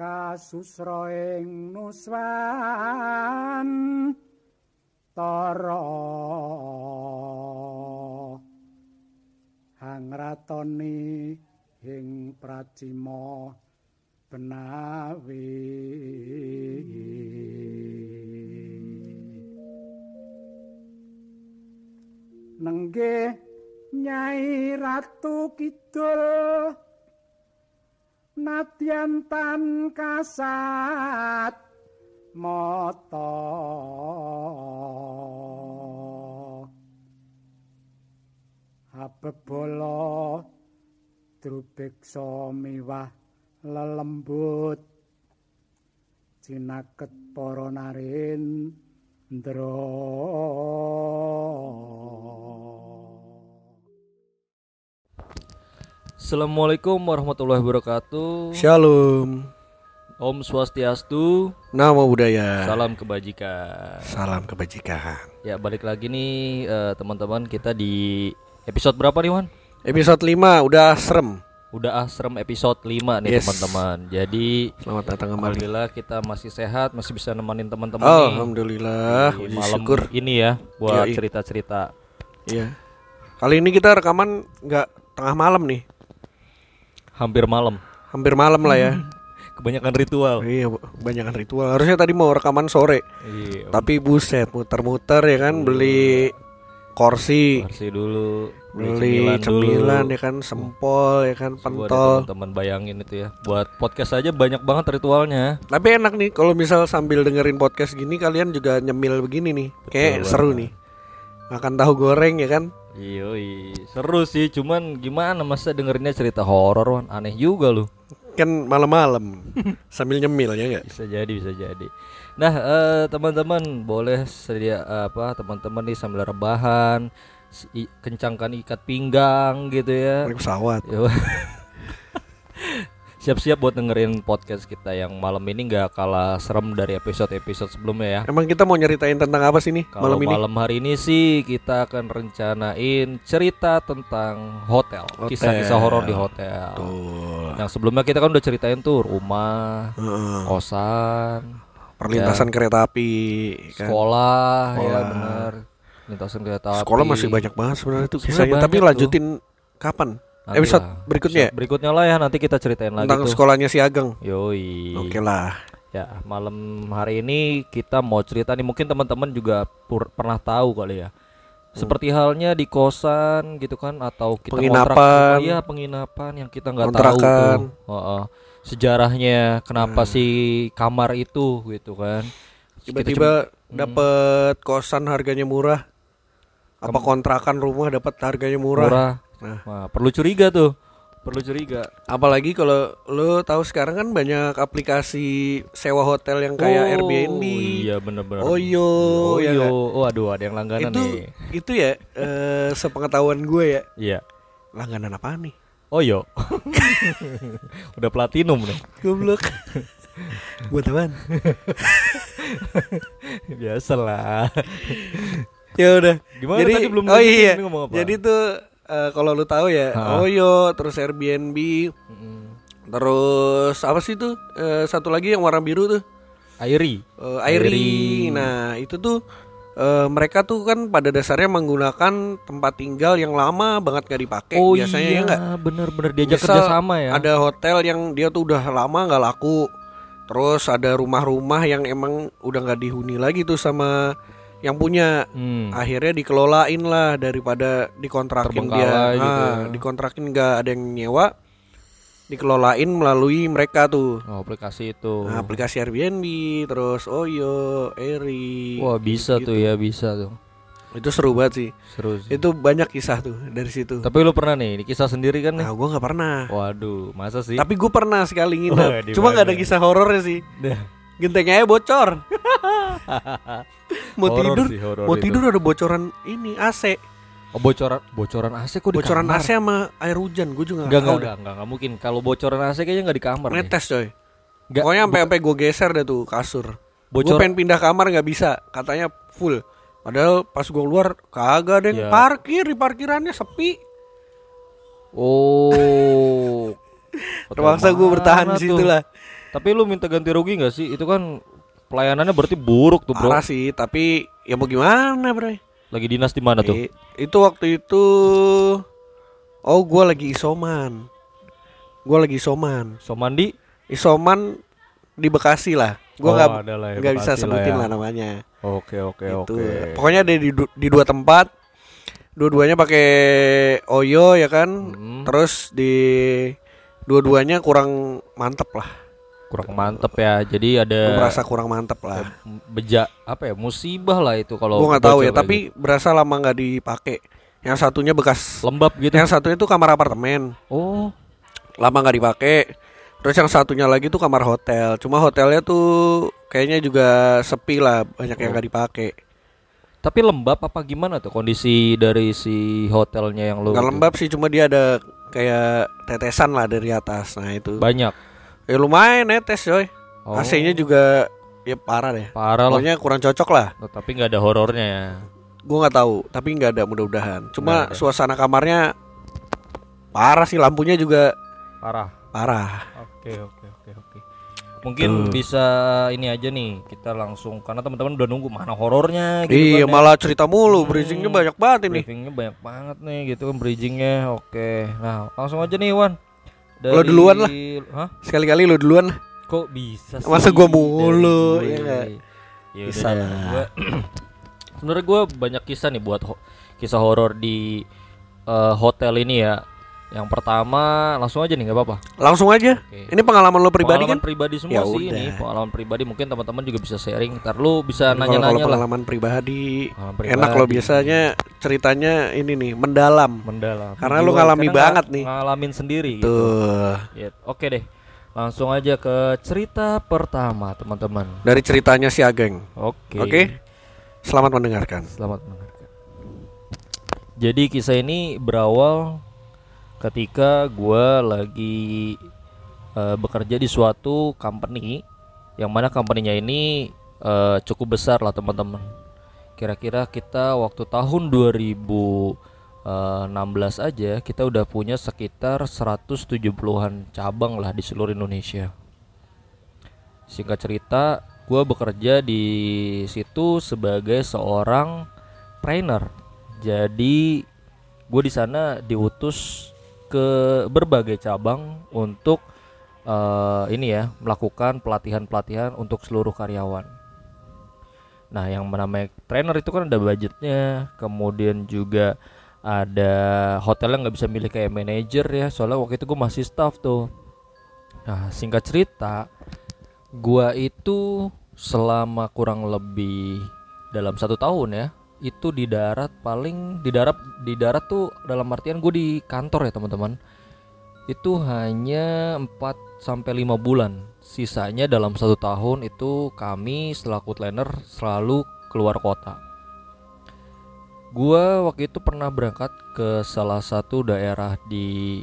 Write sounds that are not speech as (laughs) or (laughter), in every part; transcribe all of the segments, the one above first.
kasusra ing nuswan. Tara. Hangratoni ing pracima benawi. Nenggih nyai ratu kidul nadyan tan kasat mata. Abebala drubeksa miwah lelembut. Cinaket para narin Assalamualaikum warahmatullahi wabarakatuh. Shalom. Om Swastiastu. Nama budaya. Salam kebajikan. Salam kebajikan. Ya balik lagi nih eh, teman-teman kita di episode berapa nih Wan? Episode 5 udah serem. Udah asrem episode 5 nih Yes. teman-teman. Jadi Selamat datang kembali. alhamdulillah kita masih sehat, masih bisa nemenin teman-teman Oh, nih. Alhamdulillah. di malam syukur. ini ya buat cerita-cerita. Iya. Kali ini kita rekaman nggak tengah malam nih. Hampir malam. Hampir malam lah ya. Kebanyakan ritual. iya, banyakan ritual. Harusnya tadi mau rekaman sore. Iya. Tapi buset, muter-muter ya kan beli kursi, Marsi dulu, beli cemilan ya kan, sempol ya kan, pentol. teman-teman bayangin itu ya. Buat podcast aja banyak banget ritualnya. Tapi enak nih kalau misal sambil dengerin podcast gini kalian juga nyemil begini nih. Kayak Betul seru banget. nih. Makan tahu goreng ya kan? Iya, seru sih. Cuman gimana masa dengerinnya cerita horor, Wan? Aneh juga lu. Kan malam-malam (laughs) sambil nyemil ya enggak? Bisa jadi, bisa jadi. Nah, eh, teman-teman boleh sedia apa? Teman-teman nih sambil rebahan, kencangkan ikat pinggang gitu ya. Naik pesawat. (laughs) Siap-siap buat dengerin podcast kita yang malam ini nggak kalah serem dari episode-episode sebelumnya ya. Emang kita mau nyeritain tentang apa sih nih Kalau malam malam, ini? hari ini sih kita akan rencanain cerita tentang hotel, kisah-kisah horor di hotel. Tuh. Yang sebelumnya kita kan udah ceritain tuh rumah, Heeh. kosan, perlintasan kereta api kan. sekolah, ya Sekolah. benar. Lintasan kereta Sekolah api. masih banyak banget sebenarnya tuh Sebenarnya kisahnya. Tapi lanjutin kapan? Nanti Episode lah. berikutnya ya? Episode Berikutnya lah ya nanti kita ceritain lagi Tentang tuh. sekolahnya si Ageng. Yoi. Oke lah. Ya, malam hari ini kita mau cerita nih mungkin teman-teman juga pur- pernah tahu kali ya. Seperti halnya di kosan gitu kan atau kita Penginapan. Iya, penginapan yang kita nggak tahu tuh. Heeh. Sejarahnya kenapa Hmm. sih kamar itu gitu kan. Tiba-tiba dapet kosan harganya murah. Apa kontrakan rumah dapat harganya murah. murah. Nah. Wah, perlu curiga tuh. Perlu curiga. Apalagi kalau lo tahu sekarang kan banyak aplikasi sewa hotel yang kayak Oh, Airbnb. Iya bener-bener. Oyo, Oh, ya nggak? Oh, aduh ada yang langganan itu nih. itu ya eh, sepengetahuan gue ya Iya. langganan apa nih Oh yo. (laughs) Udah platinum nih. goblok (laughs) buat apaan Biasalah. ya udah Gimana jadi tadi belum oh iya ini ngomong apa? jadi tuh eh, kalau lu tahu ya Ha. Oyo terus Airbnb Mm-mm. terus apa sih tuh Eh, satu lagi yang warna biru tuh Airi. Eh, Airi. Airi. nah itu tuh eh, mereka tuh kan pada dasarnya menggunakan tempat tinggal yang lama banget gak dipakai oh biasanya iya, ya nggak bener-bener diajak Misal kerja sama ya. Ada hotel yang dia tuh udah lama nggak laku. Terus ada rumah-rumah yang emang udah nggak dihuni lagi tuh sama yang punya. Hmm. Akhirnya dikelolain lah daripada dikontrakin dia. Gitu Ah, ya. dikontrakin nggak ada yang nyewa. Dikelolain melalui mereka tuh. Oh, aplikasi itu. Nah, aplikasi Airbnb, terus Oyo, Eri. Wah, bisa tuh ya, bisa tuh. Itu seru banget sih. Seru sih. Itu banyak kisah tuh dari situ. Tapi lu pernah nih, kisah sendiri kan nih? Nah, gua nggak pernah. Waduh, masa sih? Tapi gue pernah sekali nginep. Cuma nggak ada kisah horornya sih. Gentengnya bocor. (laughs) mau Horor tidur, sih, mau itu. tidur ada bocoran ini AC. Oh, bocoran bocoran AC kok di Bocoran kamar? AC sama air hujan. Gue juga Enggak, nggak enggak, tahu enggak, enggak, enggak mungkin. Kalau bocoran AC kayaknya enggak di kamar deh. Netes coy. Nggak, Pokoknya sampai sampai gue geser deh tuh kasur. Gue bocor pengen pindah kamar nggak bisa. Katanya full. Padahal pas gue keluar kagak ada yang Ya. parkir di parkirannya sepi. Oh. (laughs) Terpaksa gue bertahan di situ lah. Tapi lu minta ganti rugi nggak sih? Itu kan pelayanannya berarti buruk tuh, Bro. Parah sih, tapi ya mau gimana, Bro? Lagi dinas di mana tuh? Itu waktu itu Oh, gua lagi isoman. Gua lagi isoman. Somandi? Isoman di Bekasi lah. Gua Oh, nggak ada lah ya, bisa Bekasi lah sebutin ya. lah namanya. Oke, oke, Itu. oke. Pokoknya ada di, di dua tempat. Dua-duanya pakai Oyo ya kan. Hmm. Terus di dua-duanya kurang mantep lah. Kurang mantep ya. Jadi ada Gua merasa kurang mantep lah. beja apa ya? Musibah lah itu kalau Gua nggak tahu ya, tapi berasa lama nggak dipakai. Yang satunya bekas. gitu. lembab gitu. Yang satunya itu kamar apartemen. Oh, Lama nggak dipakai. Terus yang satunya lagi tuh kamar hotel. Cuma hotelnya tuh kayaknya juga sepi lah, banyak yang Oh. nggak dipakai. tapi lembab apa gimana tuh kondisi dari si hotelnya yang lu Nggak itu? lembab sih, cuma dia ada kayak tetesan lah dari atas. Nah itu. Banyak. Ya lumayan netes coy. Oh, AC-nya juga ya parah deh. parah lah. Pokoknya kurang cocok lah. Tapi nggak ada horornya ya. Gue nggak tahu, tapi nggak ada mudah-mudahan. Cuma suasana kamarnya parah sih, lampunya juga Parah. parah. Oke oke oke oke. Mungkin Tuh. bisa ini aja nih kita langsung karena teman-teman udah nunggu mana horornya gitu iya, kan ya. malah cerita mulu, Hmm. bridgingnya banyak banget ini. Briefingnya banyak banget nih gitu kan bridgingnya. Oke. Nah langsung aja nih Wan. Lo duluan lah. Hah? Sekali-kali lu duluan lah. Kok bisa sih? Masa gua dari mulu, gue? ya? Ya Bisa lah. (clears throat) Sebenarnya gue banyak kisah nih buat ho- kisah horor di eh, hotel ini ya. Yang pertama langsung aja nih nggak apa-apa. Langsung aja. Oke. Ini pengalaman lo pribadi pengalaman kan? pribadi semua Ya sih udah. ini pengalaman pribadi mungkin teman-teman juga bisa sharing ntar lu bisa nanya-nanya Kalau lah pengalaman pribadi, Pengalaman enak lo pribadi. biasanya ceritanya ini nih mendalam. mendalam Karena lu ngalami karena banget nih. ngalamin sendiri gitu Tuh. Ya, oke deh langsung aja ke cerita pertama teman-teman Dari ceritanya si Ageng. oke Oke. Selamat mendengarkan. selamat mendengarkan jadi kisah ini berawal ketika gua lagi eh, bekerja di suatu company yang mana company-nya ini eh, cukup besar lah teman-teman. Kira-kira kita waktu tahun 2016 aja kita udah punya sekitar 170-an cabang lah di seluruh Indonesia. Singkat cerita gue bekerja di situ sebagai seorang trainer. Jadi gue di sana diutus ke berbagai cabang untuk eh, ini ya melakukan pelatihan-pelatihan untuk seluruh karyawan. Nah, yang namanya trainer itu kan ada budgetnya, kemudian juga ada hotel yang nggak bisa milih kayak manajer ya, soalnya waktu itu gue masih staff tuh. Nah, singkat cerita, gua itu selama kurang lebih dalam satu tahun ya, itu di darat paling di darat di darat tuh dalam artian gue di kantor ya teman-teman. Itu hanya 4 sampai 5 bulan. Sisanya dalam satu tahun itu kami selaku trainer selalu keluar kota. Gua waktu itu pernah berangkat ke salah satu daerah di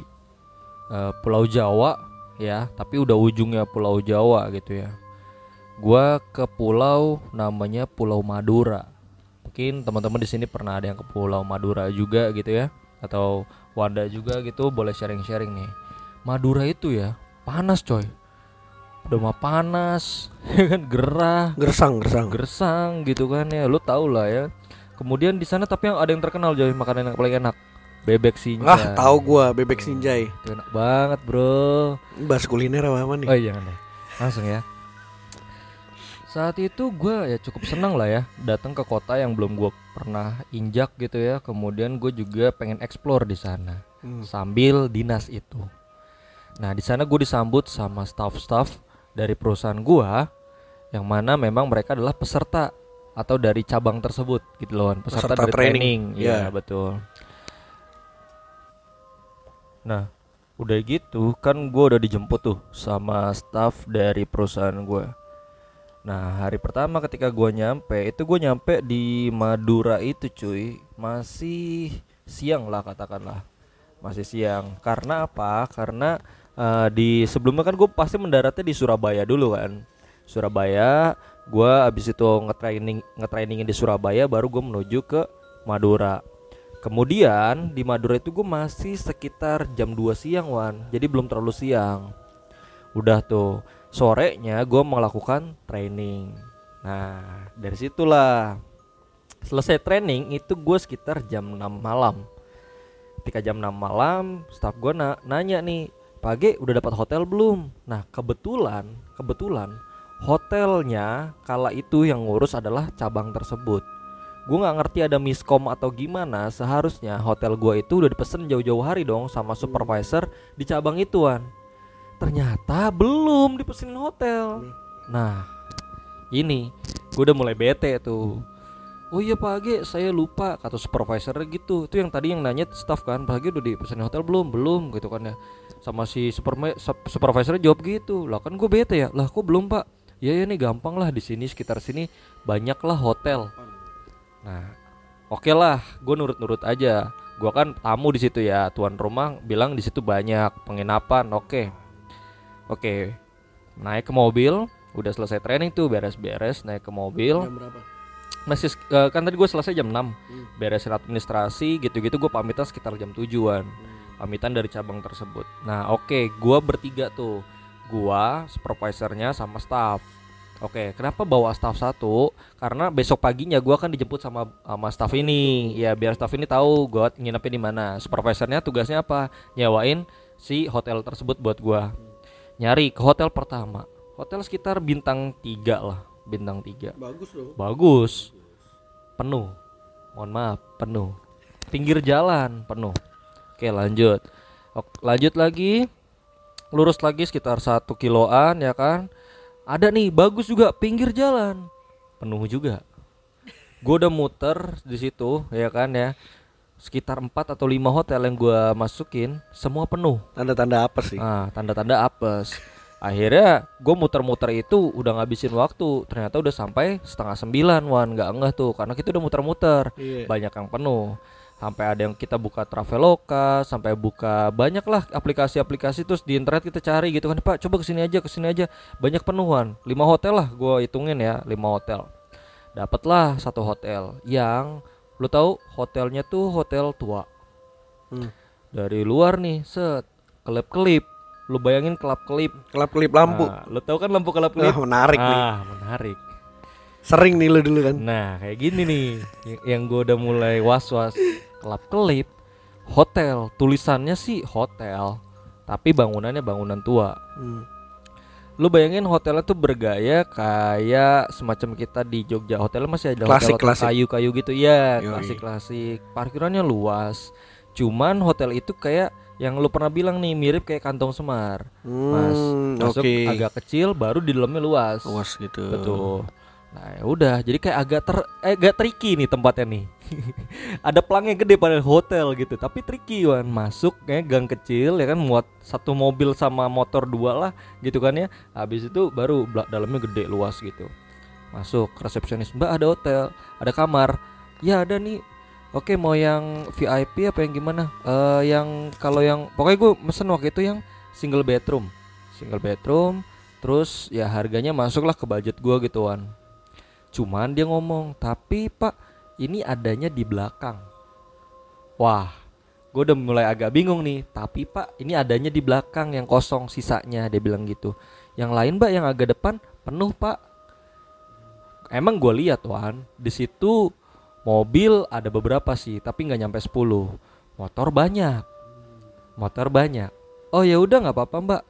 eh, Pulau Jawa ya tapi udah ujungnya Pulau Jawa gitu ya. Gua ke pulau namanya Pulau Madura mungkin teman-teman di sini pernah ada yang ke Pulau Madura juga gitu ya atau Wanda juga gitu boleh sharing-sharing nih Madura itu ya panas coy udah mah panas (laughs) ya kan gerah Gersang, gersang. gersang gitu kan ya lu tau lah ya kemudian di sana tapi yang ada yang terkenal coy makanan yang paling enak bebek sinjai Ah, tahu gua bebek sinjai. itu enak banget bro Bahas kuliner apa apa nih? Oh iya. Langsung ya. Saat itu gue ya cukup senang lah ya datang ke kota yang belum gue pernah injak gitu ya. Kemudian gue juga pengen explore di sana Hmm. sambil dinas itu. Nah di sana gue disambut sama staff-staff dari perusahaan gue yang mana memang mereka adalah peserta atau dari cabang tersebut gitu loh peserta, Peserta dari training. training, Iya. ya betul. Nah udah gitu kan gue udah dijemput tuh sama staff dari perusahaan gue. Nah hari pertama ketika gue nyampe itu gue nyampe di Madura itu cuy. Masih siang lah katakanlah. Masih siang. Karena apa? Karena eh, di sebelumnya kan gue pasti mendaratnya di Surabaya dulu kan. Surabaya gue abis itu ngetraining ngetrainingin di Surabaya baru gue menuju ke Madura. Kemudian di Madura itu gue masih sekitar jam 2 siang wan. Jadi belum terlalu siang. Udah tuh sorenya gue melakukan training. Nah dari situlah selesai training itu gue sekitar jam 6 malam. Ketika jam 6 malam staff gue na nanya nih pagi udah dapat hotel belum? Nah kebetulan kebetulan hotelnya kala itu yang ngurus adalah cabang tersebut. Gue nggak ngerti ada miskom atau gimana seharusnya hotel gue itu udah dipesen jauh-jauh hari dong sama supervisor di cabang ituan ternyata belum dipesenin hotel nah ini gue udah mulai bete tuh Oh iya Pak Age, saya lupa kata supervisor gitu. Itu yang tadi yang nanya staff kan, Pak Age udah dipesenin hotel belum? Belum gitu kan ya. Sama si superma- sup- supervisornya jawab gitu. Lah kan gue bete ya. Lah kok belum Pak? Ya ya nih gampang lah di sini sekitar sini banyak lah hotel. Nah, oke lah, gue nurut-nurut aja. Gue kan tamu di situ ya, tuan rumah bilang di situ banyak penginapan. Oke, oke, naik ke mobil, udah selesai training tuh beres-beres, naik ke mobil. Jam berapa? Masih eh, kan tadi gue selesai jam 6 beresin administrasi gitu-gitu gue pamitan sekitar jam tujuan pamitan dari cabang tersebut. Nah oke, gue bertiga tuh, gue supervisornya sama staff. Oke, kenapa bawa staff satu? Karena besok paginya gue akan dijemput sama sama staff ini. Ya biar staff ini tahu gue nginepnya di mana. Supervisornya tugasnya apa? Nyewain si hotel tersebut buat gue. Nyari ke hotel pertama. Hotel sekitar bintang 3 lah, bintang 3 Bagus loh. bagus. Penuh. Mohon maaf penuh. Pinggir jalan penuh. Oke lanjut. Ok, lanjut lagi. Lurus lagi sekitar satu kiloan ya kan? Ada nih bagus juga pinggir jalan. Penuh juga. Gue udah muter di situ ya kan ya sekitar 4 atau lima hotel yang gua masukin semua penuh Tanda-tanda apa sih? Ah, tanda-tanda apes. Akhirnya gue muter-muter itu udah ngabisin waktu. Ternyata udah sampai setengah sembilan wan nggak enggak tuh karena kita udah muter-muter Iya. banyak yang penuh. Sampai ada yang kita buka Traveloka, sampai buka banyak lah aplikasi-aplikasi terus di internet kita cari gitu kan Pak coba ke sini aja ke sini aja banyak penuhan lima hotel lah gue hitungin ya lima hotel dapatlah satu hotel yang lu tahu hotelnya tuh hotel tua Hmm. dari luar nih set kelip-kelip lu bayangin kelap-kelip Kelap-kelip lampu. Nah, lu tahu kan lampu kelap-kelip Ah, menarik nih. ah menarik Sering nih lu dulu kan. nah kayak gini nih yang, gue udah mulai was-was kelap-kelip hotel tulisannya sih hotel tapi bangunannya bangunan tua Hmm. Lu bayangin hotelnya tuh bergaya kayak semacam kita di Jogja. Hotelnya masih ada Klasik, hotel kayu-kayu gitu ya Yoi. klasik klasik parkirannya luas. Cuman hotel itu kayak yang lu pernah bilang nih mirip kayak kantong semar. Mas Hmm, masuk oke. agak kecil baru di dalamnya luas. Luas gitu. betul nah ya udah jadi kayak agak ter eh, agak tricky nih tempatnya nih. (laughs) Ada pelangnya gede pada hotel gitu tapi tricky wan. Masuk kayak gang kecil ya kan muat satu mobil sama motor dua lah gitu kan ya. Habis itu baru dalamnya gede luas gitu. Masuk resepsionis mbak ada hotel ada kamar. Ya ada nih. Oke mau yang VIP apa yang gimana? Eh yang kalau yang pokoknya gue mesen waktu itu yang single bedroom. Single bedroom terus ya harganya masuklah ke budget gua gituan cuman dia ngomong tapi pak ini adanya di belakang. Wah gue udah mulai agak bingung nih. Tapi pak ini adanya di belakang yang kosong sisanya dia bilang gitu. Yang lain mbak yang agak depan penuh pak. Emang gue lihat wan di situ mobil ada beberapa sih tapi nggak nyampe 10 motor banyak. Motor banyak. Oh ya udah nggak apa-apa mbak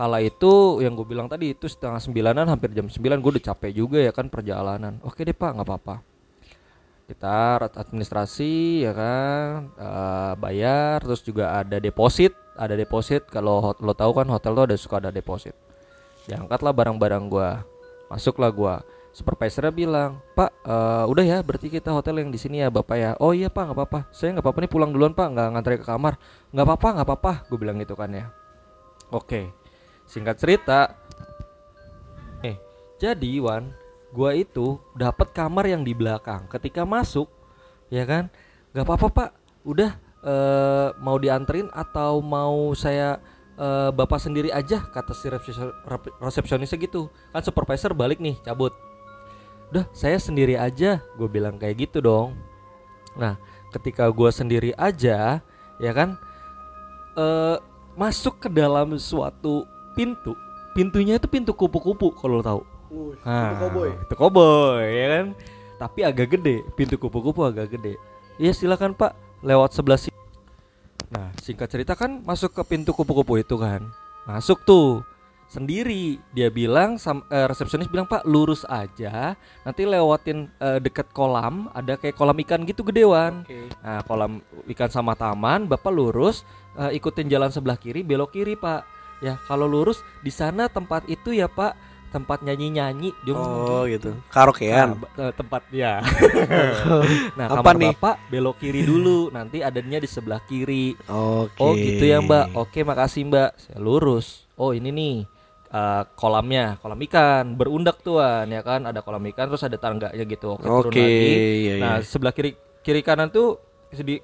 kala itu yang gue bilang tadi itu setengah sembilanan hampir jam 9 gue udah capek juga ya kan perjalanan. Oke deh pak nggak apa-apa. Kita administrasi ya kan eh, bayar terus juga ada deposit ada deposit. Kalau lo tahu kan hotel tuh ada suka ada deposit. Diangkatlah barang-barang gua masuklah gua. Supervisornya bilang pak eh, udah ya berarti kita hotel yang di sini ya bapak ya. Oh iya pak nggak apa-apa. Saya nggak apa-apa nih pulang duluan pak nggak ngantri ke kamar. Nggak apa-apa nggak apa-apa gue bilang gitu kan ya. Oke singkat cerita. Eh jadi Wan gua itu dapat kamar yang di belakang ketika masuk ya kan? Nggak apa-apa pak. Udah eh, mau dianterin atau mau saya eh, bapak sendiri aja kata si resepsionisnya gitu. Kan supervisor balik nih cabut. Udah saya sendiri aja. Gue bilang kayak gitu dong. Nah ketika gua sendiri aja ya kan? Eh masuk ke dalam suatu pintu pintunya itu pintu kupu-kupu kalau lo tahu. Uh, Nah, Itu koboi ya kan. Tapi agak gede, pintu kupu-kupu agak gede. Iya silakan Pak, lewat sebelah sini. Nah, singkat cerita kan masuk ke pintu kupu-kupu itu kan. Masuk tuh sendiri. Dia bilang sam- eh, resepsionis bilang, "Pak, lurus aja. Nanti lewatin eh, deket kolam, ada kayak kolam ikan gitu gedewan. Oke. Nah, kolam ikan sama taman, Bapak lurus, eh, ikutin jalan sebelah kiri, belok kiri, Pak. Ya, kalau lurus di sana tempat itu ya, Pak, tempat nyanyi-nyanyi. Dia ngomong Oh gitu. gitu. Karaokean. Nah, eh, tempat ya. (laughs) nah, Apa kamar nih? Bapak belok kiri dulu, nanti adanya di sebelah kiri. Oke. Oh, gitu ya, Mbak. Oke, makasih, Mbak. Saya lurus. Oh, ini nih eh, kolamnya, kolam ikan berundak tuan ya kan, ada kolam ikan terus ada tangganya gitu. Oke, turun Oke, lagi. iya, Nah, iya. sebelah kiri kiri kanan tuh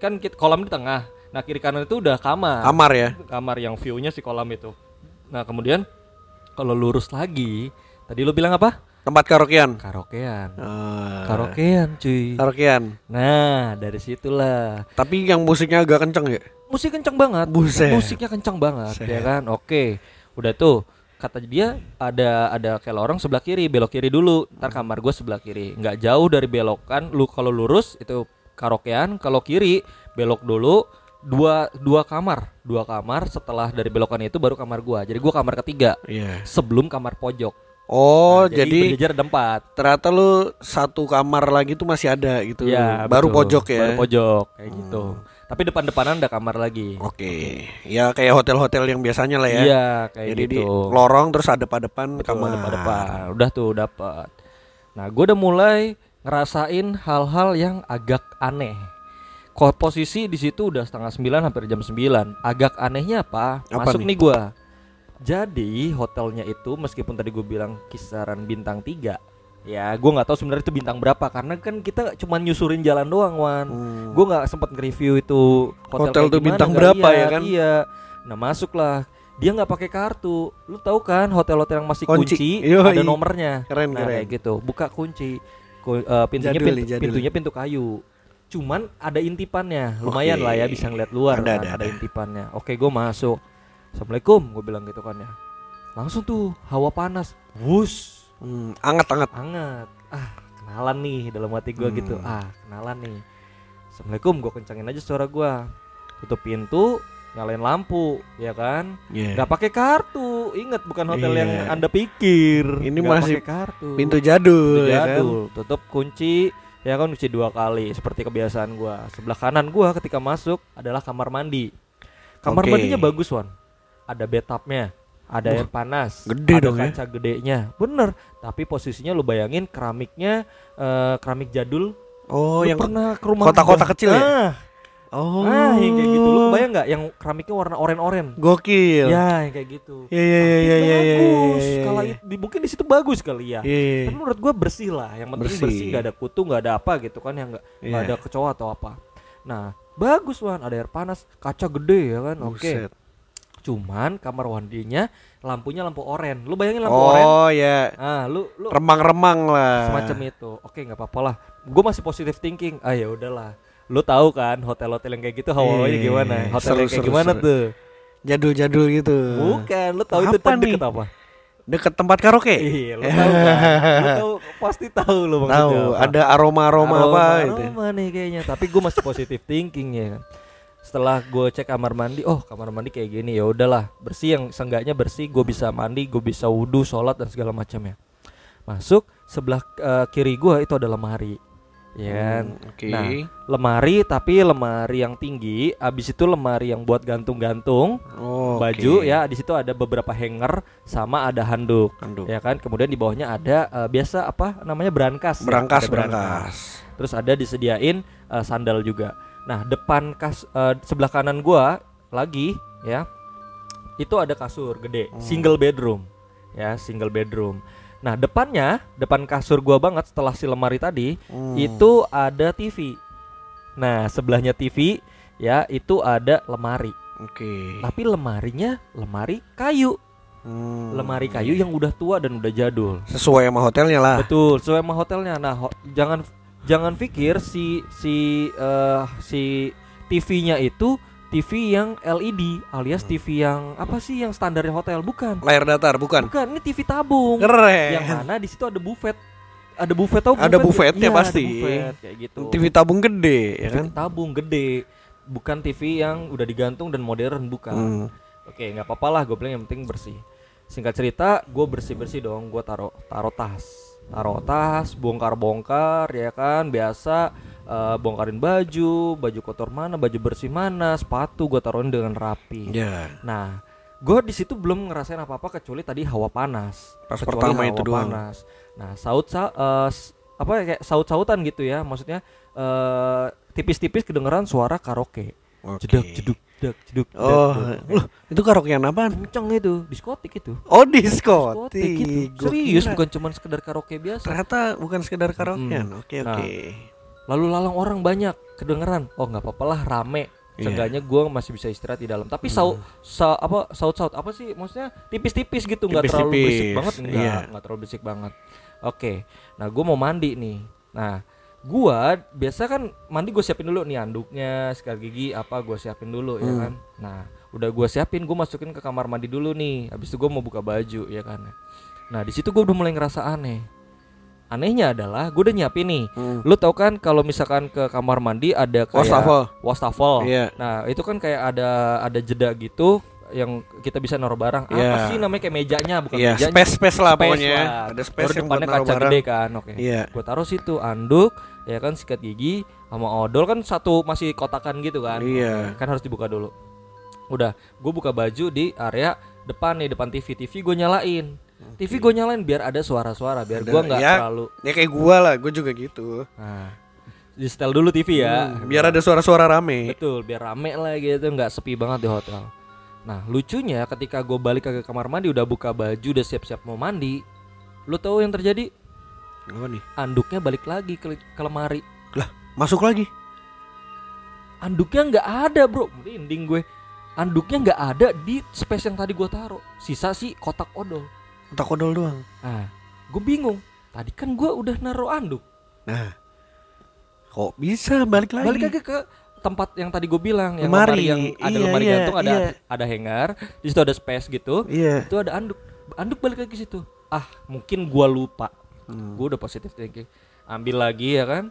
kan kolam di tengah. Nah, kiri kanan itu udah kamar. Kamar ya. Kamar yang view-nya si kolam itu. Nah, kemudian kalau lurus lagi, tadi lu bilang apa? Tempat karaokean. Karaokean. Ah, Karaokean, cuy. Karaokean. Nah, dari situlah. Tapi yang musiknya agak kenceng ya. Musik kencang banget. Buset. Musiknya kencang banget, Buset. ya kan? Oke. Udah tuh. Kata dia ada ada kayak lorong sebelah kiri, belok kiri dulu. Ntar kamar gue sebelah kiri. Nggak jauh dari belokan. Lu kalau lurus itu karaokean, kalau kiri belok dulu dua dua kamar, dua kamar setelah dari belokan itu baru kamar gua. Jadi gua kamar ketiga Iya. sebelum kamar pojok. Oh, Nah, jadi, berjejer ada empat. ternyata lu satu kamar lagi tuh masih ada gitu. Ya, Baru betul. pojok ya. Baru pojok kayak gitu. Tapi depan-depanan ada kamar lagi. Oke. Ya kayak hotel-hotel yang biasanya lah ya. Iya, kayak Jadi di gitu. lorong terus ada depan Betul, kamar. depan-depan. Udah tuh dapat. Nah, gue udah mulai ngerasain hal-hal yang agak aneh. Kok posisi di situ udah setengah sembilan hampir jam 9 Agak anehnya apa? Apa Masuk nih? nih, gua. Jadi hotelnya itu meskipun tadi gue bilang kisaran bintang 3 Ya gue nggak tahu sebenarnya itu bintang berapa Karena kan kita cuma nyusurin jalan doang Wan Hmm. Gue nggak sempat nge-review itu hotel, Hotel gimana, bintang nggak berapa ya lihat. kan? Iya. Nah masuklah. Dia nggak pakai kartu. Lu tahu kan hotel-hotel yang masih Kunci. kunci, Yoi. ada nomornya. Keren, nah keren. kayak gitu. Buka kunci. Ku- eh, pintunya Jadul pintu, jadul. pintunya pintu kayu. Cuman ada intipannya. Lumayan Oke. lah ya bisa ngeliat luar Ada, kan, ada, ada, ada. intipannya. Oke, gue masuk. Assalamualaikum, gue bilang gitu kan ya. Langsung tuh hawa panas. Wus Hmm, anget-anget. hangat ah kenalan nih dalam hati gua Hmm. gitu ah kenalan nih assalamualaikum gue kencangin aja suara gua tutup pintu nyalain lampu ya kan Iya. nggak pakai kartu inget bukan hotel Iya. yang anda pikir Ini Nggak masih pakai kartu Pintu jadul, Pintu ya kan. jadul tutup kunci ya kan kunci dua kali seperti kebiasaan gua sebelah kanan gua ketika masuk adalah kamar mandi kamar Oke. mandinya bagus wan ada bathtubnya ada air panas gede ada dong ya. kaca gedenya bener tapi posisinya lu bayangin keramiknya eh, keramik jadul Oh, Lu yang pernah ke rumah kotak-kotak gua? kecil ya? Oh. ah yang kayak gitu lu bayang nggak yang keramiknya warna oren-oren Gokil. ya yang kayak gitu Iya iya iya iya iya iya. bagus iya, kalau iya. itu- di mungkin di situ bagus kali ya iya. tapi menurut gua bersih lah yang penting Bersih. bersih, nggak ada kutu nggak ada apa gitu kan yang nggak Iya. ada kecoa atau apa nah bagus wan ada air panas kaca gede ya kan oke Buset. cuman kamar mandinya lampunya lampu oren lu bayangin lampu oren Oh ya, ah lu lu remang-remang lah. semacam itu oke nggak apa-apa lah gue masih positive thinking ah ya udahlah lu tahu kan hotel-hotel yang kayak gitu hawanya Iya, gimana hotel seru, yang kayak seru, gimana seru. tuh Jadul-jadul gitu. bukan lu tahu itu tadi deket apa Deket tempat karaoke. Iya, lu (laughs) tahu kan? Lu tahu pasti tahu lu maksudnya Tahu, apa. ada aroma-aroma apa gitu. Aroma nih kayaknya, tapi gue masih positive thinking ya kan. Setelah gue cek kamar mandi, oh kamar mandi kayak gini ya udahlah bersih yang seenggaknya bersih, gue bisa mandi, gue bisa wudhu, sholat dan segala macamnya. Masuk sebelah eh, kiri gue itu ada lemari, ya kan. Hmm, Oke. Nah, lemari tapi lemari yang tinggi, abis itu lemari yang buat gantung-gantung Oh, baju ya. Di situ ada beberapa hanger sama ada handuk Handuk. ya kan kemudian di bawahnya ada eh, biasa apa namanya brankas ya, Berangkas, ada berangkas. terus ada disediain eh, sandal juga nah depan kas eh, sebelah kanan gua lagi ya itu ada kasur gede Hmm. single bedroom ya single bedroom nah depannya depan kasur gua banget setelah si lemari tadi Hmm. itu ada TV nah sebelahnya TV ya itu ada lemari Oke. tapi lemarinya lemari kayu Hmm. lemari kayu yang udah tua dan udah jadul sesuai sama hotelnya lah. Betul, sesuai sama hotelnya. Nah, ho- jangan jangan pikir si si eh, si TV-nya itu TV yang LED alias Hmm. TV yang apa sih yang standarnya hotel bukan Layar datar bukan? bukan ini TV tabung Keren. yang mana di situ ada buffet ada buffet tau Ada buffet buffetnya Iya, pasti. buffet, kayak gitu TV tabung gede ya TV kan? tabung gede bukan TV yang udah digantung dan modern bukan Hmm. oke nggak apa-apa lah gue bilang yang penting bersih singkat cerita gue bersih bersih dong gue taruh taruh tas taruh tas bongkar bongkar ya kan biasa eh, bongkarin baju baju kotor mana baju bersih mana sepatu gue taruhin dengan rapi Ya. Nah, gue di situ belum ngerasain apa-apa kecuali tadi hawa panas. Pas Kecuali pertama hawa itu doang. Panas. Nah, saut sa s- apa ya, kayak saut-sautan gitu ya, maksudnya eh, tipis-tipis kedengeran suara karaoke. Oke. Jeduk jeduk jeduk jeduk. Oh, jeduk. loh, itu karaokean apaan? kenceng itu, diskotik itu. Oh, diskotik. gitu. Gua Serius bukan cuman sekedar karaoke biasa. Ternyata bukan sekedar karaokean. Hmm. Oke, Nah. Lalu lalang orang banyak kedengeran. Oh, nggak apa-apa lah rame. Iya. Seenggaknya gue masih bisa istirahat di dalam. Tapi saut sa, apa saut saut apa sih? Maksudnya tipis-tipis gitu, nggak terlalu berisik banget, enggak, iya. nggak terlalu berisik banget. Oke, nah gue mau mandi nih. Nah, gua biasa kan mandi gue siapin dulu nih anduknya, sikat gigi apa gue siapin dulu ya Hmm. kan. Nah, udah gue siapin, gue masukin ke kamar mandi dulu nih. Habis itu gue mau buka baju ya kan. Nah, di situ gue udah mulai ngerasa aneh. Anehnya adalah gue udah nyiapin nih. Hmm. Lu tau kan kalau misalkan ke kamar mandi ada kayak Wastafel. wastafel. Iya. Nah, itu kan kayak ada ada jeda gitu yang kita bisa naruh barang. Apa Iya. sih namanya kayak mejanya bukan Iya, mejanya. space space lah Space pokoknya. lah. Ada space yang buat depannya kaca barang. gede kan. Oke. Iya. Gue taruh situ anduk ya kan sikat gigi sama odol kan satu masih kotakan gitu kan. Iya. Oke, Kan harus dibuka dulu. Udah, gue buka baju di area depan nih depan TV. TV gue nyalain. TV gue nyalain biar ada suara-suara biar gue nggak ya. terlalu Ya kayak gua lah, gua juga gitu. Nah, di setel dulu TV ya. Hmm, biar ada suara-suara rame. Betul, biar rame lah gitu, nggak sepi banget di hotel. Nah, lucunya ketika gue balik ke kamar mandi udah buka baju, udah siap-siap mau mandi, lu tahu yang terjadi? Apa nih? Anduknya balik lagi ke, ke lemari. Lah, masuk lagi. Anduknya nggak ada, bro. Merinding gue. Anduknya nggak ada di space yang tadi gue taruh. Sisa sih kotak odol. Tak odol doang. Nah, gue bingung. Tadi kan gue udah naruh anduk. Nah. Kok bisa balik lagi? Balik lagi ke tempat yang tadi gue bilang, yang Lemari. lemari yang ada Iya, lemari iya, gantung, ada iya. ada hanger, di situ ada space gitu. Iya. itu ada anduk anduk balik lagi ke situ ah mungkin gua lupa Hmm. gua udah positif thinking ambil lagi ya kan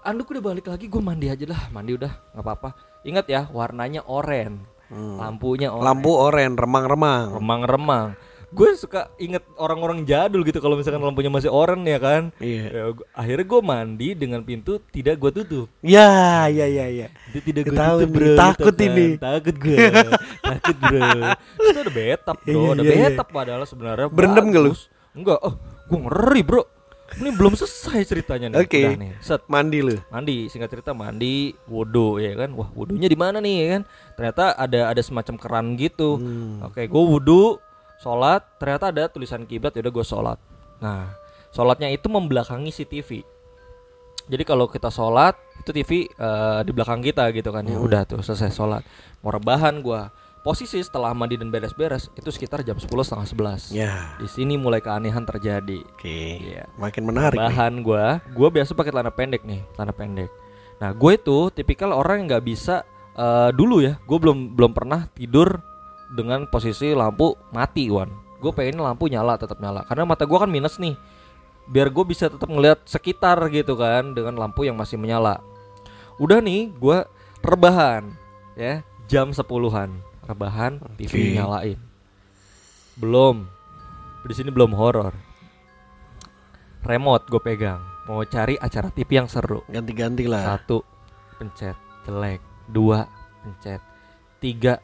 anduk udah balik lagi gua mandi aja lah mandi udah nggak apa-apa ingat ya warnanya oranye Hmm. lampunya oranye Lampu oren, remang-remang. remang-remang gue suka inget orang-orang jadul gitu kalau misalkan lampunya masih oranye ya kan Iya. Ya, gua- akhirnya gue mandi dengan pintu tidak gue tutup Ya, ya, ya, ya. itu tidak gue tutup nih, bro takut gitu kan. ini. takut gue (laughs) takut bro itu ada betap bro Iya, ada iya, iya. betap padahal sebenarnya Berendam nggak lu? enggak oh gue ngeri bro ini belum selesai ceritanya nih Oke. Udah nih set Mandi lu. mandi singkat cerita mandi wudhu ya kan wah wudhunya di mana nih ya kan ternyata ada ada semacam keran gitu Hmm. oke gue wudhu sholat ternyata ada tulisan kiblat udah gue sholat. Nah sholatnya itu membelakangi si TV jadi kalau kita sholat itu TV eh, di belakang kita gitu kan ya Hmm. udah tuh selesai sholat. Mau rebahan gue posisi setelah mandi dan beres-beres itu sekitar jam 10 setengah 11 Ya. di sini mulai keanehan terjadi. Oke. Iya. Makin menarik bahan gua. Gua biasa pakai celana pendek nih celana pendek. Nah gue itu tipikal orang yang nggak bisa eh, dulu ya gue belum belum pernah tidur dengan posisi lampu mati wan. Gue pengen lampu nyala tetap nyala. Karena mata gua kan minus nih. Biar gue bisa tetap ngeliat sekitar gitu kan dengan lampu yang masih menyala. Udah nih gua rebahan ya. Jam sepuluhan. Rebahan TV Oke. nyalain. Belum. Di sini belum horor. Remote gue pegang. Mau cari acara TV yang seru. Ganti-ganti lah. satu pencet. Jelek. Dua pencet. Tiga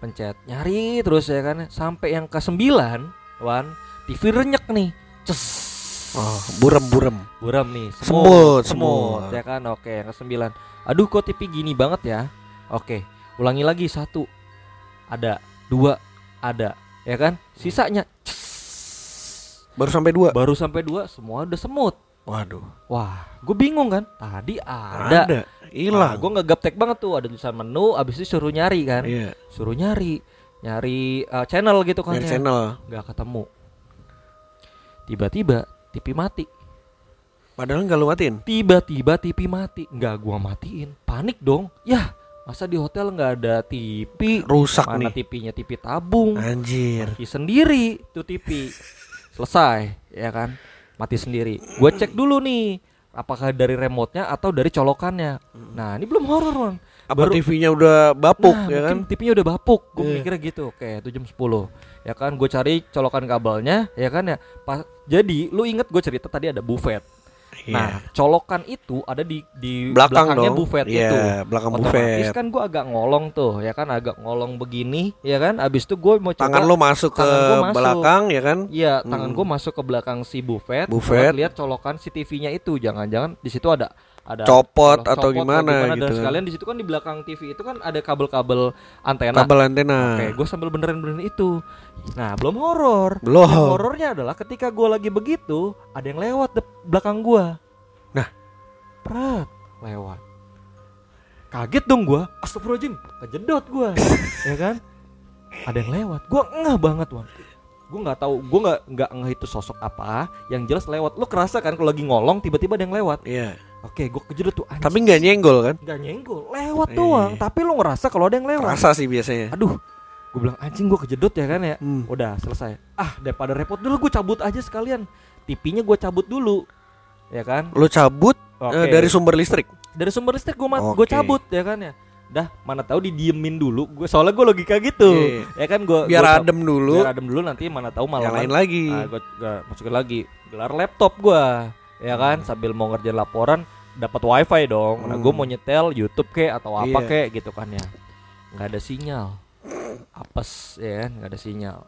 pencet nyari terus ya kan. Sampai yang ke sembilan wan TV renyek nih. Ces. Oh, burem-burem. buram nih. Semut, semut semut. ya kan? Oke yang ke sembilan aduh kok TV gini banget ya? Oke ulangi lagi. Satu ada. Dua ada. Ya kan? Sisanya. Ces. Baru sampai dua. baru sampai dua semua udah semut Waduh. wah gue bingung kan tadi ada, Ada. Hilang. gue nggak gaptek banget tuh ada tulisan menu abis itu suruh nyari kan Iya. suruh nyari nyari uh, channel gitu kan Dari ya channel. nggak ketemu tiba-tiba TV mati Padahal nggak lu matiin. tiba-tiba TV mati nggak gua matiin panik dong ya masa di hotel nggak ada TV Rusak mana nih. TV-nya TV tabung Anjir. mati sendiri tuh TV selesai ya kan mati sendiri. Gue cek dulu nih apakah dari remote-nya atau dari colokannya. Nah ini belum horor man Apa Baru- TV-nya udah bapuk nah, ya kan? TV-nya udah bapuk. Gue Iya. mikirnya gitu. Oke itu jam 10 ya kan gue cari colokan kabelnya ya kan ya. Pas jadi lu inget gue cerita tadi ada buffet Iya. nah colokan itu ada di di belakang belakangnya dong. buffet Iya, itu belakang otomatis buffet. kan gue agak ngolong tuh ya kan agak ngolong begini ya kan abis itu gue mau coba Tangan lo masuk ke tangan gua masuk. belakang ya kan? Iya, tangan Hmm. gue masuk ke belakang si buffet. Buffet. lihat colokan si TV-nya itu. Jangan-jangan di situ ada ada Copot copot atau gimana gitu Dan sekalian di situ kan di belakang TV itu kan ada kabel-kabel antena. Kabel antena. Oke, gue sambil benerin-benerin itu. Nah, belum horor. Belum. Horornya adalah ketika gue lagi begitu, ada yang lewat di belakang gue. Nah. prat lewat. Kaget dong gue. Astagfirullahaladzim, kejedot gue, (laughs) ya kan? Ada yang lewat. Gue ngeh banget, Wan. Gue nggak tahu, gue nggak nggak ngeh itu sosok apa. Yang jelas lewat. Lo kerasa kan kalau lagi ngolong tiba-tiba ada yang lewat. Iya. Oke, gue kejedot tuh. Anjing. Tapi nggak nyenggol kan? nggak nyenggol, lewat Iya. doang. Tapi lo ngerasa kalau ada yang lewat. Rasa sih biasanya. Aduh, gue bilang anjing gue kejedot ya kan ya. Hmm. Udah selesai. Ah daripada repot dulu gue cabut aja sekalian. TV-nya gue cabut dulu, ya kan? Lo cabut eh, dari sumber listrik. dari sumber listrik gue mat, gue cabut ya kan ya. Dah mana tahu didiemin dulu. Gue soalnya gue logika gitu, Iya. ya kan gue Biar adem dulu. Biar adem dulu nanti mana tahu malam Nyalain lagi. gue masukin lagi. Gelar laptop gue, ya kan sambil mau ngerjain laporan dapat wifi dong. Nah gue Hmm. mau nyetel YouTube kek atau apa Iya. kek gitu kan ya. Nggak ada sinyal. Apes ya kan, nggak ada sinyal.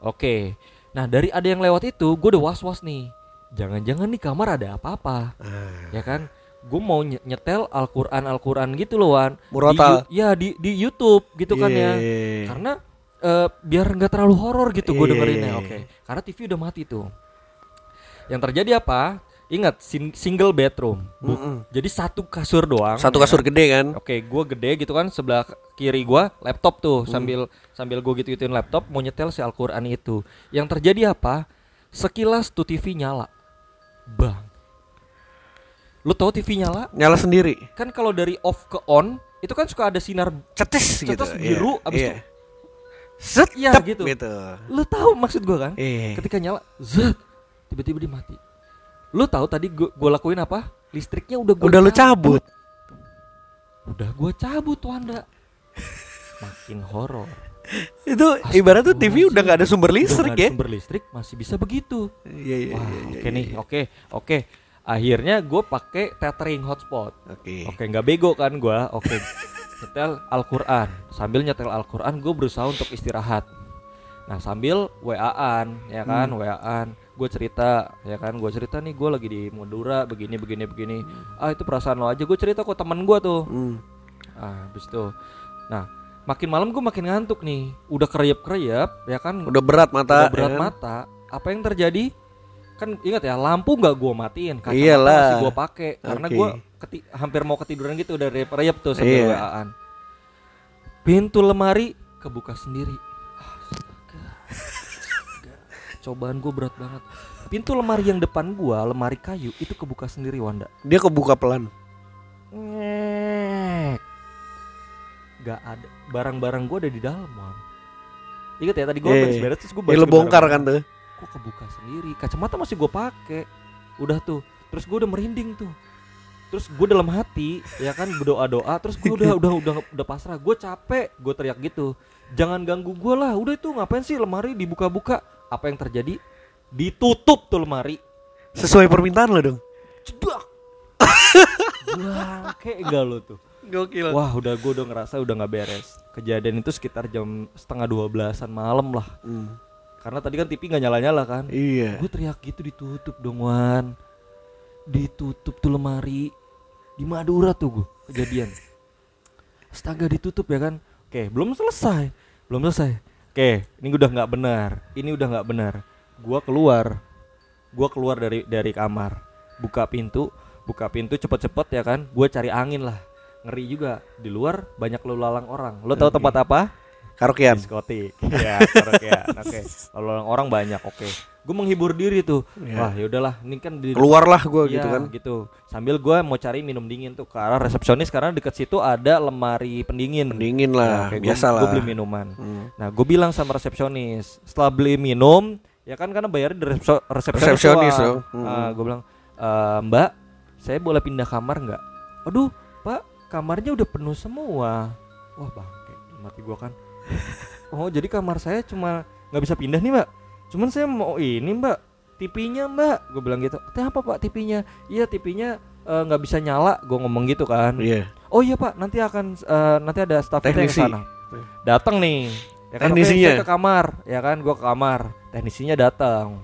Oke. Nah dari ada yang lewat itu, gue udah was was nih. Jangan-jangan nih kamar ada apa-apa, Ah. ya kan? Gue mau nye- nyetel Al-Quran Al-Quran gitu loh Wan. Di Murotal. Yu- ya di di YouTube gitu kan ya. Iya. Karena eh, biar nggak terlalu horor gitu gue Iya. dengerinnya. Oke. Karena TV udah mati tuh. Yang terjadi apa? Ingat sing- single bedroom. Bu- Mm-mm. Jadi satu kasur doang. Satu ya kasur kan? gede kan? Oke, gue gede gitu kan sebelah kiri gua laptop tuh Hmm. sambil sambil gue gitu gituin laptop mau nyetel si Al-Qur'an itu. Yang terjadi apa? Sekilas tuh TV nyala. Bang. Lu tahu TV nyala? Nyala sendiri. Kan kalau dari off ke on itu kan suka ada sinar Cetes gitu. Cetes biru, Iya, abis iya. itu Set, Iya, tep, gitu. gitu. Lu tahu maksud gua kan? Iya. Ketika nyala, zet, tiba-tiba dia mati. Lu tahu tadi gua, gua lakuin apa? Listriknya udah gua Udah lu cabut. Udah gua cabut Wanda. Makin horor. Itu ibarat tuh TV udah nggak ada sumber Udah listrik ya. Sumber listrik masih bisa begitu. Iya iya iya. oke iya, nih, iya. oke, oke. Akhirnya gue pakai tethering hotspot. Oke. Oke, nggak bego kan gua. Oke. nyetel Al-Qur'an. Sambil nyetel Al-Qur'an gue berusaha untuk istirahat. Nah, sambil WA-an, ya kan, Hmm. WA-an. Gue cerita, ya kan, gue cerita nih gue lagi di Madura begini begini begini. Ah, itu perasaan lo aja. Gue cerita kok temen gue tuh. Hmm. Ah, habis itu. Nah, makin malam gue makin ngantuk nih. Udah kereyep-kereyep, ya kan. Udah berat mata. udah berat ya kan? mata. Apa yang terjadi? Kan ingat ya, lampu nggak gua matiin, kacamata Iyalah. masih gua pakai karena Oke. gua keti- hampir mau ketiduran gitu dari reyep tuh sambil Iya. WA-an. Pintu lemari kebuka sendiri. Cobaan gua berat banget. Pintu lemari yang depan gua, lemari kayu itu kebuka sendiri Wanda. Dia kebuka pelan. Ngek. Gak ada barang-barang gua ada di dalam, Wan. Ingat ya tadi gua Iya, iya. beres-beres terus gua Dia lu bongkar kan tuh. kok kebuka sendiri kacamata masih gue pakai udah tuh terus gue udah merinding tuh terus gue dalam hati ya kan berdoa doa terus gue udah udah udah udah pasrah gue capek gue teriak gitu jangan ganggu gue lah udah itu ngapain sih lemari dibuka-buka apa yang terjadi? Ditutup tuh lemari. Sesuai permintaan lo dong. cedak kayak enggak lo tuh. Gokil. wah udah gue udah ngerasa udah nggak beres. Kejadian itu sekitar jam setengah dua belasan malam lah. Hmm. karena tadi kan TV nggak nyala-nyala kan? Iya. Gue teriak gitu ditutup dong Wan. Ditutup tuh lemari. Di Madura tuh gue kejadian. Astaga ditutup ya kan? Oke belum selesai. Belum selesai Oke ini udah nggak benar. Ini udah nggak benar. Gua keluar. Gua keluar dari dari kamar. Buka pintu. Buka pintu cepet-cepet ya kan? Gue cari angin lah. Ngeri juga. Di luar banyak lalu lalang orang. Lo tahu Oke. tempat apa? Karaokean. diskotik. Ya karaokean. Oke. (laughs) Kalau orang banyak. Oke gue menghibur diri tuh Iya. wah ya udahlah ini kan di Keluarlah gua Iya, gitu kan. gitu sambil gue mau cari minum dingin tuh ke arah resepsionis karena deket situ ada lemari pendingin Pendingin lah, Nah, biasa Gue lah. beli minuman. Hmm. Nah, gue bilang sama resepsionis, setelah beli minum, ya kan karena bayarnya di resepsionis. Resepsionis dong. Hmm. gue bilang, "Eh, Mbak, saya boleh pindah kamar nggak? Aduh, Pak, kamarnya udah penuh semua. Wah bangke, mati gue kan. (laughs) oh, jadi kamar saya cuma nggak bisa pindah nih, Mbak. Cuman saya mau ini, Mbak, TV-nya, Mbak. Gue bilang gitu. Teh apa, Pak, TV-nya? Iya, TV-nya eh, nggak bisa nyala. Gue ngomong gitu kan. Iya. Oh iya pak, nanti akan eh, nanti ada staff kita yang ke sana. Datang nih, ya kan? Teknisinya. saya ke kamar, ya kan? Gua ke kamar, teknisinya datang.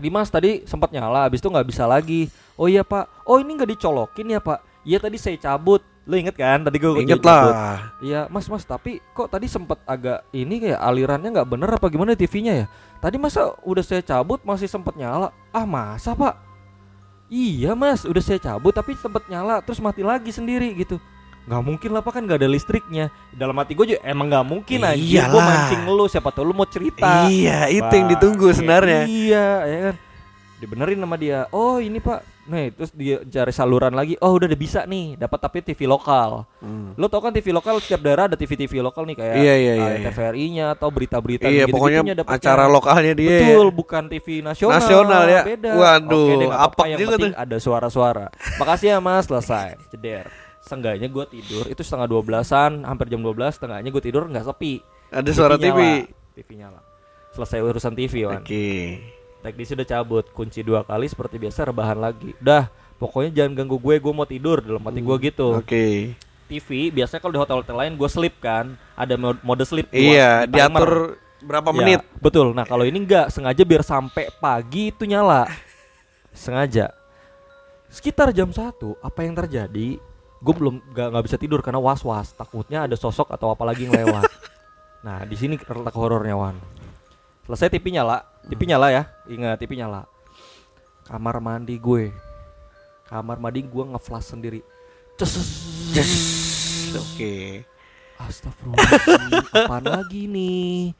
Dimas tadi sempat nyala, habis itu nggak bisa lagi. Oh iya pak, oh ini nggak dicolokin ya pak? Iya tadi saya cabut. Lo inget kan? Tadi gue Inget lah. Iya mas mas, tapi kok tadi sempat agak ini kayak alirannya nggak bener apa gimana TV-nya ya? Tadi masa udah saya cabut masih sempat nyala? Ah masa pak? Iya mas, udah saya cabut tapi sempat nyala terus mati lagi sendiri gitu. Nggak mungkin lah pak kan nggak ada listriknya. Dalam hati gue juga emang nggak mungkin aja. Gue Iyalah. mancing lu, siapa tahu lu mau cerita. Iya, itu yang ditunggu kayak sebenarnya. Iya, ya kan. Dibenerin sama dia. Oh ini pak, nih terus dia cari saluran lagi. Oh udah udah bisa nih, dapat tapi TV lokal. Hmm. Lo tau kan TV lokal setiap daerah ada TV-TV lokal nih kayak Iya, iya, iya, uh, iya. TVRI-nya atau berita-berita Iya, gitu-gitunya pokoknya dapetnya. acara lokalnya dia. Betul, bukan TV nasional. Nasional ya. Beda. Waduh, Oke deh, apek yang juga penting tuh. ada suara-suara. Makasih ya Mas, selesai. Ceder. Seenggaknya gue tidur itu setengah 12-an, hampir jam 12, setengahnya gue tidur nggak sepi. Ada suara TV. nyala. TV nyala. Selesai urusan TV, Wan. Oke. Teknisi udah cabut, kunci dua kali seperti biasa rebahan lagi. Udah, pokoknya jangan ganggu gue, gue mau tidur dalam hati gue gitu. Oke. TV biasanya kalau di hotel-hotel lain gue sleep kan, ada mod- mode sleep. Iya, timer. diatur berapa Ya, menit. Betul. Nah kalau ini enggak sengaja biar sampai pagi itu nyala. Sengaja. Sekitar jam 1 apa yang terjadi? Gue belum nggak nggak bisa tidur karena was was. Takutnya ada sosok atau apa lagi yang lewat. (laughs) nah di sini letak horornya Wan. Selesai TV nyala, TV nyala ya. Ingat TV nyala. Kamar mandi gue. Kamar mandi gue ngeflash sendiri. Oke. (laughs) Astagfirullahaladzim Apaan lagi nih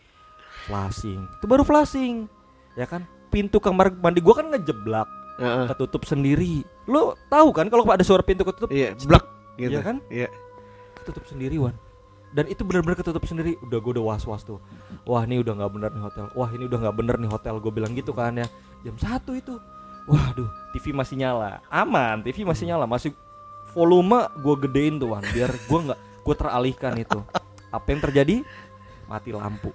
Flashing Itu baru flashing Ya kan Pintu kamar mandi gua kan ngejeblak Heeh. Ketutup sendiri Lo tahu kan kalau ada suara pintu ketutup Iya, blak gitu. Iya kan? Iya. Ketutup sendiri Wan Dan itu benar-benar ketutup sendiri. Udah gue udah was-was tuh. Wah ini udah nggak bener nih hotel. Wah ini udah nggak bener nih hotel. Gue bilang gitu kan ya. Jam satu itu. Waduh TV masih nyala. Aman TV masih nyala. Masih volume gue gedein tuh Wan. Biar gue nggak Gue teralihkan itu. Apa yang terjadi? Mati lampu.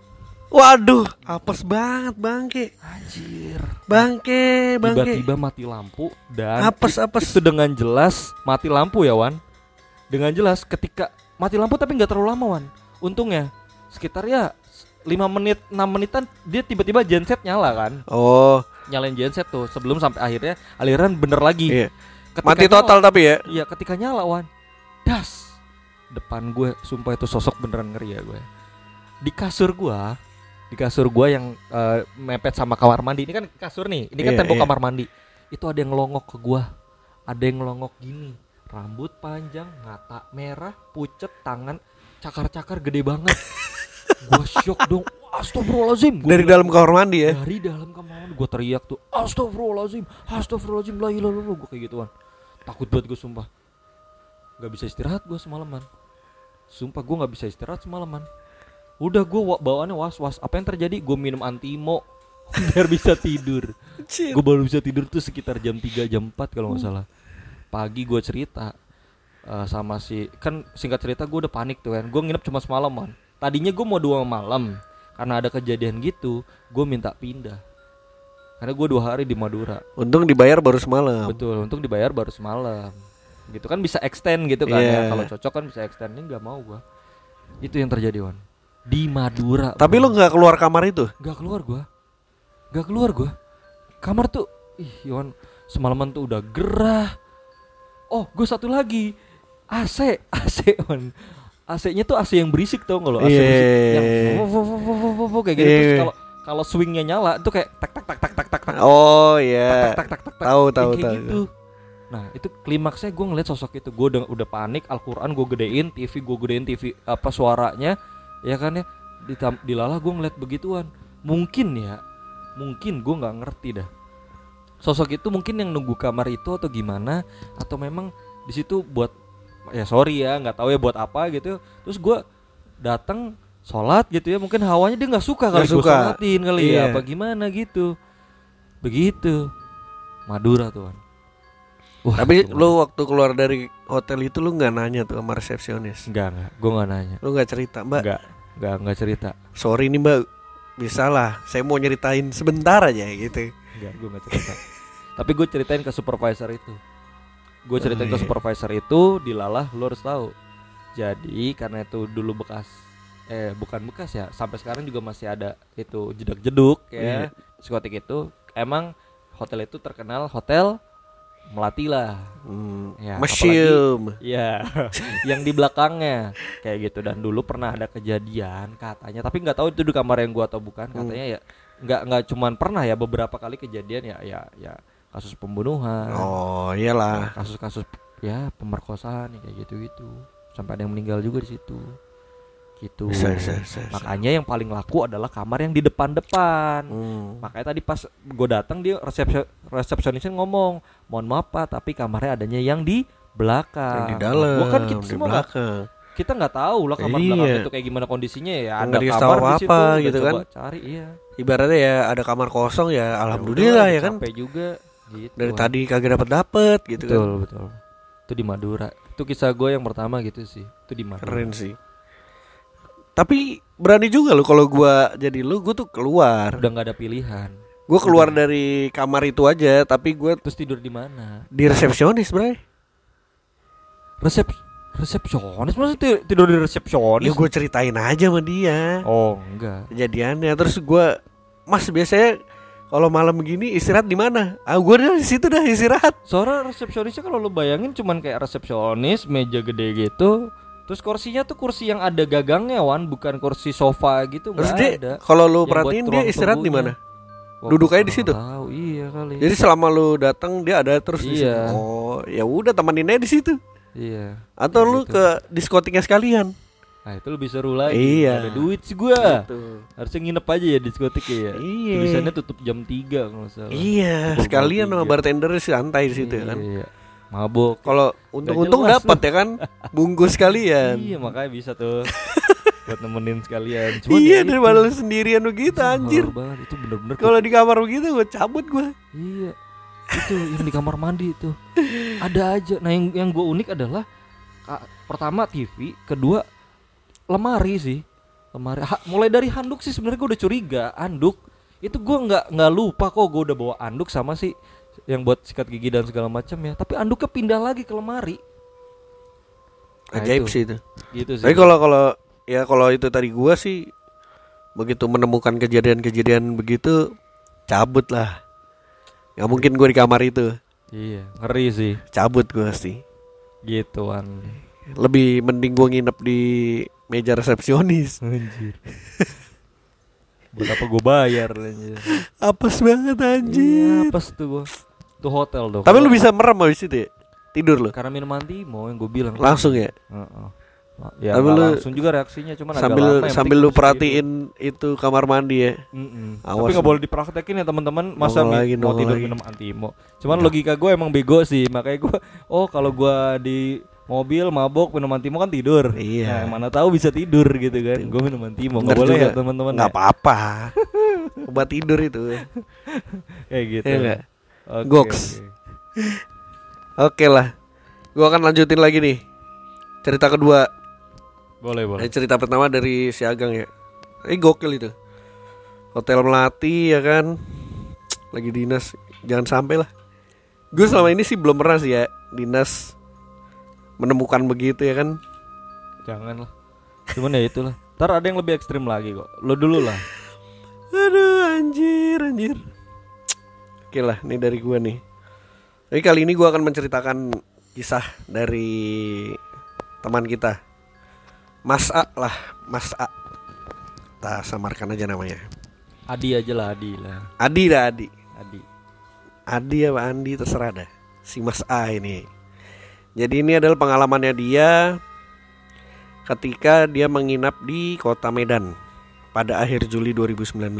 Waduh, apes banget bangke. Anjir. Bangke, bangke. Tiba-tiba mati lampu Dan Apes, apes. Itu dengan jelas Mati lampu ya Wan. Dengan jelas ketika Mati lampu tapi nggak terlalu lama Wan. Untungnya Sekitar ya 5 menit 6 menitan Dia tiba-tiba genset nyala kan? Oh, Nyalain genset tuh Sebelum sampai akhirnya Aliran bener lagi. Iya. Ketika Mati nyala- total tapi ya. Iya ketika nyala Wan. Das! Depan gue Sumpah itu sosok beneran ngeri ya gue Di kasur gue Di kasur gue yang eh, Mepet sama kamar mandi. Ini kan kasur nih Ini kan Iya, tembok iya. kamar mandi. Itu ada yang ngelongok ke gue Ada yang ngelongok gini Rambut panjang Mata merah Pucet Tangan Cakar-cakar gede banget. (laughs) Gue shock dong. Astagfirullahaladzim. Gua Dari bilang, dalam kamar mandi ya. dari dalam kamar mandi. Gue teriak tuh Astagfirullahaladzim Astagfirullahaladzim La ilaha illallah. Gue kayak gituan. Takut banget gue sumpah. Gak bisa istirahat gue semalaman. Sumpah gue gak bisa istirahat semalaman. Udah gue wa- bawaannya was-was. Apa yang terjadi? Gue minum antimo. (laughs) Biar bisa tidur. Gue baru bisa tidur tuh sekitar jam 3 jam 4 kalau nggak salah Pagi gue cerita eh, Sama si Kan singkat cerita gue udah panik tuh kan Gue nginep cuma semalaman Tadinya gue mau dua malam Karena ada kejadian gitu Gue minta pindah Karena gue dua hari di Madura Untung dibayar baru semalam. Betul, untung dibayar baru semalam. Gitu kan bisa extend gitu kan Iya. ya. Kalau cocok kan bisa extend ini nggak mau gua. Itu yang terjadi, Wan. Di Madura. Tapi lu bro. nggak keluar kamar itu? nggak keluar gua. Nggak keluar gua. Kamar tuh ih, Wan, semalaman tuh udah gerah. Oh, gue satu lagi. AC, AC, Wan. AC-nya tuh AC yang berisik tau nggak lo? AC Iya. berisik yang vo- kayak gitu. Terus Iya. kalau kalau swingnya nyala tuh kayak tak tak tak tak tak tak tak Oh iya. tak tak tak tak tak Tahu tahu kayak tahu. gitu. Nah itu klimaksnya gue ngeliat sosok itu gue udah udah panik Al-Quran gue gedein TV gue gedein TV apa suaranya ya kan ya Ditam, dilalah gue ngeliat begituan mungkin ya mungkin gue nggak ngerti dah sosok itu mungkin yang nunggu kamar itu atau gimana atau memang di situ buat ya sorry ya nggak tahu ya buat apa gitu terus gue datang sholat gitu ya mungkin hawanya dia nggak suka kali Nggak gue suka. sholatin kali Iya. ya apa gimana gitu begitu Madura tuh Wah, Tapi tuh. lu waktu keluar dari hotel itu lu nggak nanya tuh sama resepsionis. enggak enggak gue nggak nanya Lu nggak cerita, Mbak. enggak enggak enggak cerita Sorry nih, Mbak. Bisa lah. Saya mau nyeritain sebentar aja gitu. Enggak, gue gak cerita. (laughs) Tapi gue ceritain ke supervisor itu. Gue ceritain Oh, ke iya. supervisor itu dilalah lu harus tahu. Jadi karena itu dulu bekas eh bukan bekas ya, sampai sekarang juga masih ada itu jedak-jeduk Iya. ya. Diskotik itu emang hotel itu terkenal hotel melati lah. Hmm. Ya, Museum. Iya, (laughs) yang di belakangnya kayak gitu dan dulu pernah ada kejadian katanya, tapi nggak tahu itu di kamar yang gua atau bukan. Hmm. Katanya ya nggak nggak cuman pernah ya beberapa kali kejadian ya ya ya kasus pembunuhan, Oh, iyalah. kasus-kasus ya pemerkosaan ya, kayak gitu-gitu. Sampai ada yang meninggal juga di situ. Gitu. Bisa, bisa, bisa, bisa. Makanya yang paling laku adalah kamar yang di depan-depan. Hmm. Makanya tadi pas gue datang dia resepsi resepsionisnya ngomong, mohon maaf pak, tapi kamarnya adanya yang di belakang. Yang di dalam, Gua kan kita di semua belakang. kita nggak tahu lah kamar Iya. belakang itu kayak gimana kondisinya ya. Ada Nggak kamar di situ, apa gitu kan. Cari iya. Ibaratnya ya ada kamar kosong ya, udahlah, alhamdulillah ya kan. Capek juga. Gitu. Dari Wan. tadi kagak dapat dapet gitu kan. betul betul. Itu di Madura. Itu kisah gue yang pertama gitu sih. Itu di Madura. Keren sih. Tapi berani juga lo kalau gua jadi lu, gua tuh keluar. Udah nggak ada pilihan. Gua keluar dari kamar itu aja, tapi gua Terus tidur di mana? di resepsionis, Bray. Resep resepsionis masa ti- tidur di resepsionis? Ya gue ceritain aja sama dia Oh enggak. kejadiannya. Terus gua Mas biasanya kalau malam begini istirahat di mana? Ah, gua udah di situ dah istirahat. Soalnya resepsionisnya kalau lu bayangin cuman kayak resepsionis, meja gede gitu. Terus kursinya tuh kursi yang ada gagangnya Wan, bukan kursi sofa gitu Terus dia ada. kalau lu Yang perhatiin dia istirahat di mana? Wah, Duduk aja di situ? Tahu, iya kali. Jadi selama lu datang dia ada terus di Iya. situ. Oh, ya udah temenin aja di situ. iya. Atau lu Gitu. ke diskotiknya sekalian. Nah, itu lebih seru lagi. Iya. Ada duit sih gua. Tuh. Harusnya nginep aja ya di diskotik ya. Iya. Tulisannya tutup jam 3 kalau salah. Iya, Pukul sekalian sama bartender santai di situ ya kan. Iya. Mabok. Kalau untung-untung dapat ya kan, bungkus sekalian. Iya, makanya bisa tuh (laughs) buat nemenin sekalian. Cuman iya ya daripada itu. lu sendirian begitu anjir. Banget. Itu bener-bener Kalau di kamar begitu gue cabut gue. Iya. Itu yang di kamar mandi itu. Ada aja. Nah, yang yang gue unik adalah pertama TV, kedua lemari sih. Lemari. Ha- mulai dari handuk sih sebenarnya gue udah curiga, handuk. Itu gue nggak nggak lupa kok gue udah bawa handuk sama sih yang buat sikat gigi dan segala macam ya. Tapi handuknya pindah lagi ke lemari. Nah, Ajaib itu. sih itu. Gitu sih. Tapi kalau kalau ya kalau itu tadi gua sih begitu menemukan kejadian-kejadian begitu cabut lah. Gak mungkin gue di kamar itu Iya, ngeri sih. cabut gue pasti. Gituan. Lebih mending gue nginep di meja resepsionis. Anjir. Buat apa gue bayar anjir. Apes banget Iya, anjir. apes tuh gua. Tuh hotel dong. Tapi lu bisa merem habis itu ya? Tidur lu. karena minum antimo yang gue bilang. Langsung ya. Heeh. Ya Tapi lu langsung juga reaksinya cuman agak sambil lama, yang sambil lu perhatiin itu kamar mandi ya. Mm-mm. Awas Tapi nggak boleh dipraktekin ya teman-teman. Masa lagi, mau nongol tidur lagi. minum antimo. Cuman Nggak. logika gue emang bego sih. Makanya gue oh kalau gue di mobil mabok minum antimo kan tidur. Iya. Nah, mana tahu bisa tidur gitu kan. Gue minum antimo. Bener Nggak boleh ya teman-teman. Nggak ya? apa-apa. (laughs) Obat tidur itu. Kayak gitu. Nggak? Oke, Goks. oke. Oke lah. Gua akan lanjutin lagi nih. Cerita kedua. Boleh boleh. Eh, cerita pertama dari si Agang ya. Eh gokil itu. Hotel Melati ya kan. Lagi dinas. Jangan sampai lah. Gue selama ini sih belum pernah sih ya dinas menemukan begitu ya kan. Jangan lah. Cuman ya itulah. Ntar ada yang lebih ekstrim lagi kok. Lo dulu lah. (laughs) Aduh anjir anjir. Oke lah, ini dari gua nih. Tapi kali ini gua akan menceritakan kisah dari teman kita. Mas A lah, Mas A. Kita samarkan aja namanya. Adi aja lah Adi lah. Adi dah Adi. Adi. Adi apa Andi terserah dah. Si Mas A ini. Jadi ini adalah pengalamannya dia ketika dia menginap di kota Medan pada akhir Juli 2019.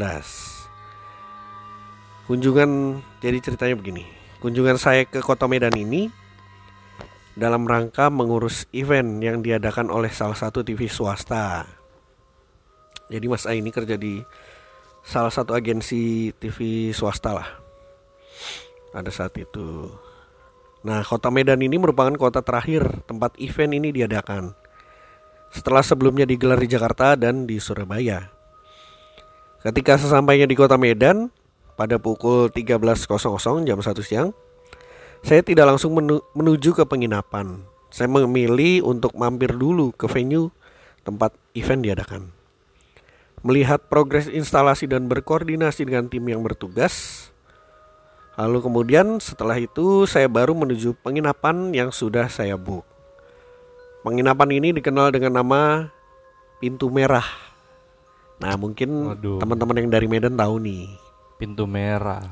Kunjungan jadi ceritanya begini. Kunjungan saya ke Kota Medan ini dalam rangka mengurus event yang diadakan oleh salah satu TV swasta. Jadi Mas A ini kerja di salah satu agensi TV swasta lah. Pada saat itu. Nah, Kota Medan ini merupakan kota terakhir tempat event ini diadakan. Setelah sebelumnya digelar di Jakarta dan di Surabaya. Ketika sesampainya di Kota Medan, pada pukul 13.00 jam 1 siang, saya tidak langsung menu menuju ke penginapan. Saya memilih untuk mampir dulu ke venue tempat event diadakan. Melihat progres instalasi dan berkoordinasi dengan tim yang bertugas. Lalu kemudian setelah itu saya baru menuju penginapan yang sudah saya book. Penginapan ini dikenal dengan nama Pintu Merah. Nah mungkin teman-teman yang dari Medan tahu nih. Pintu merah.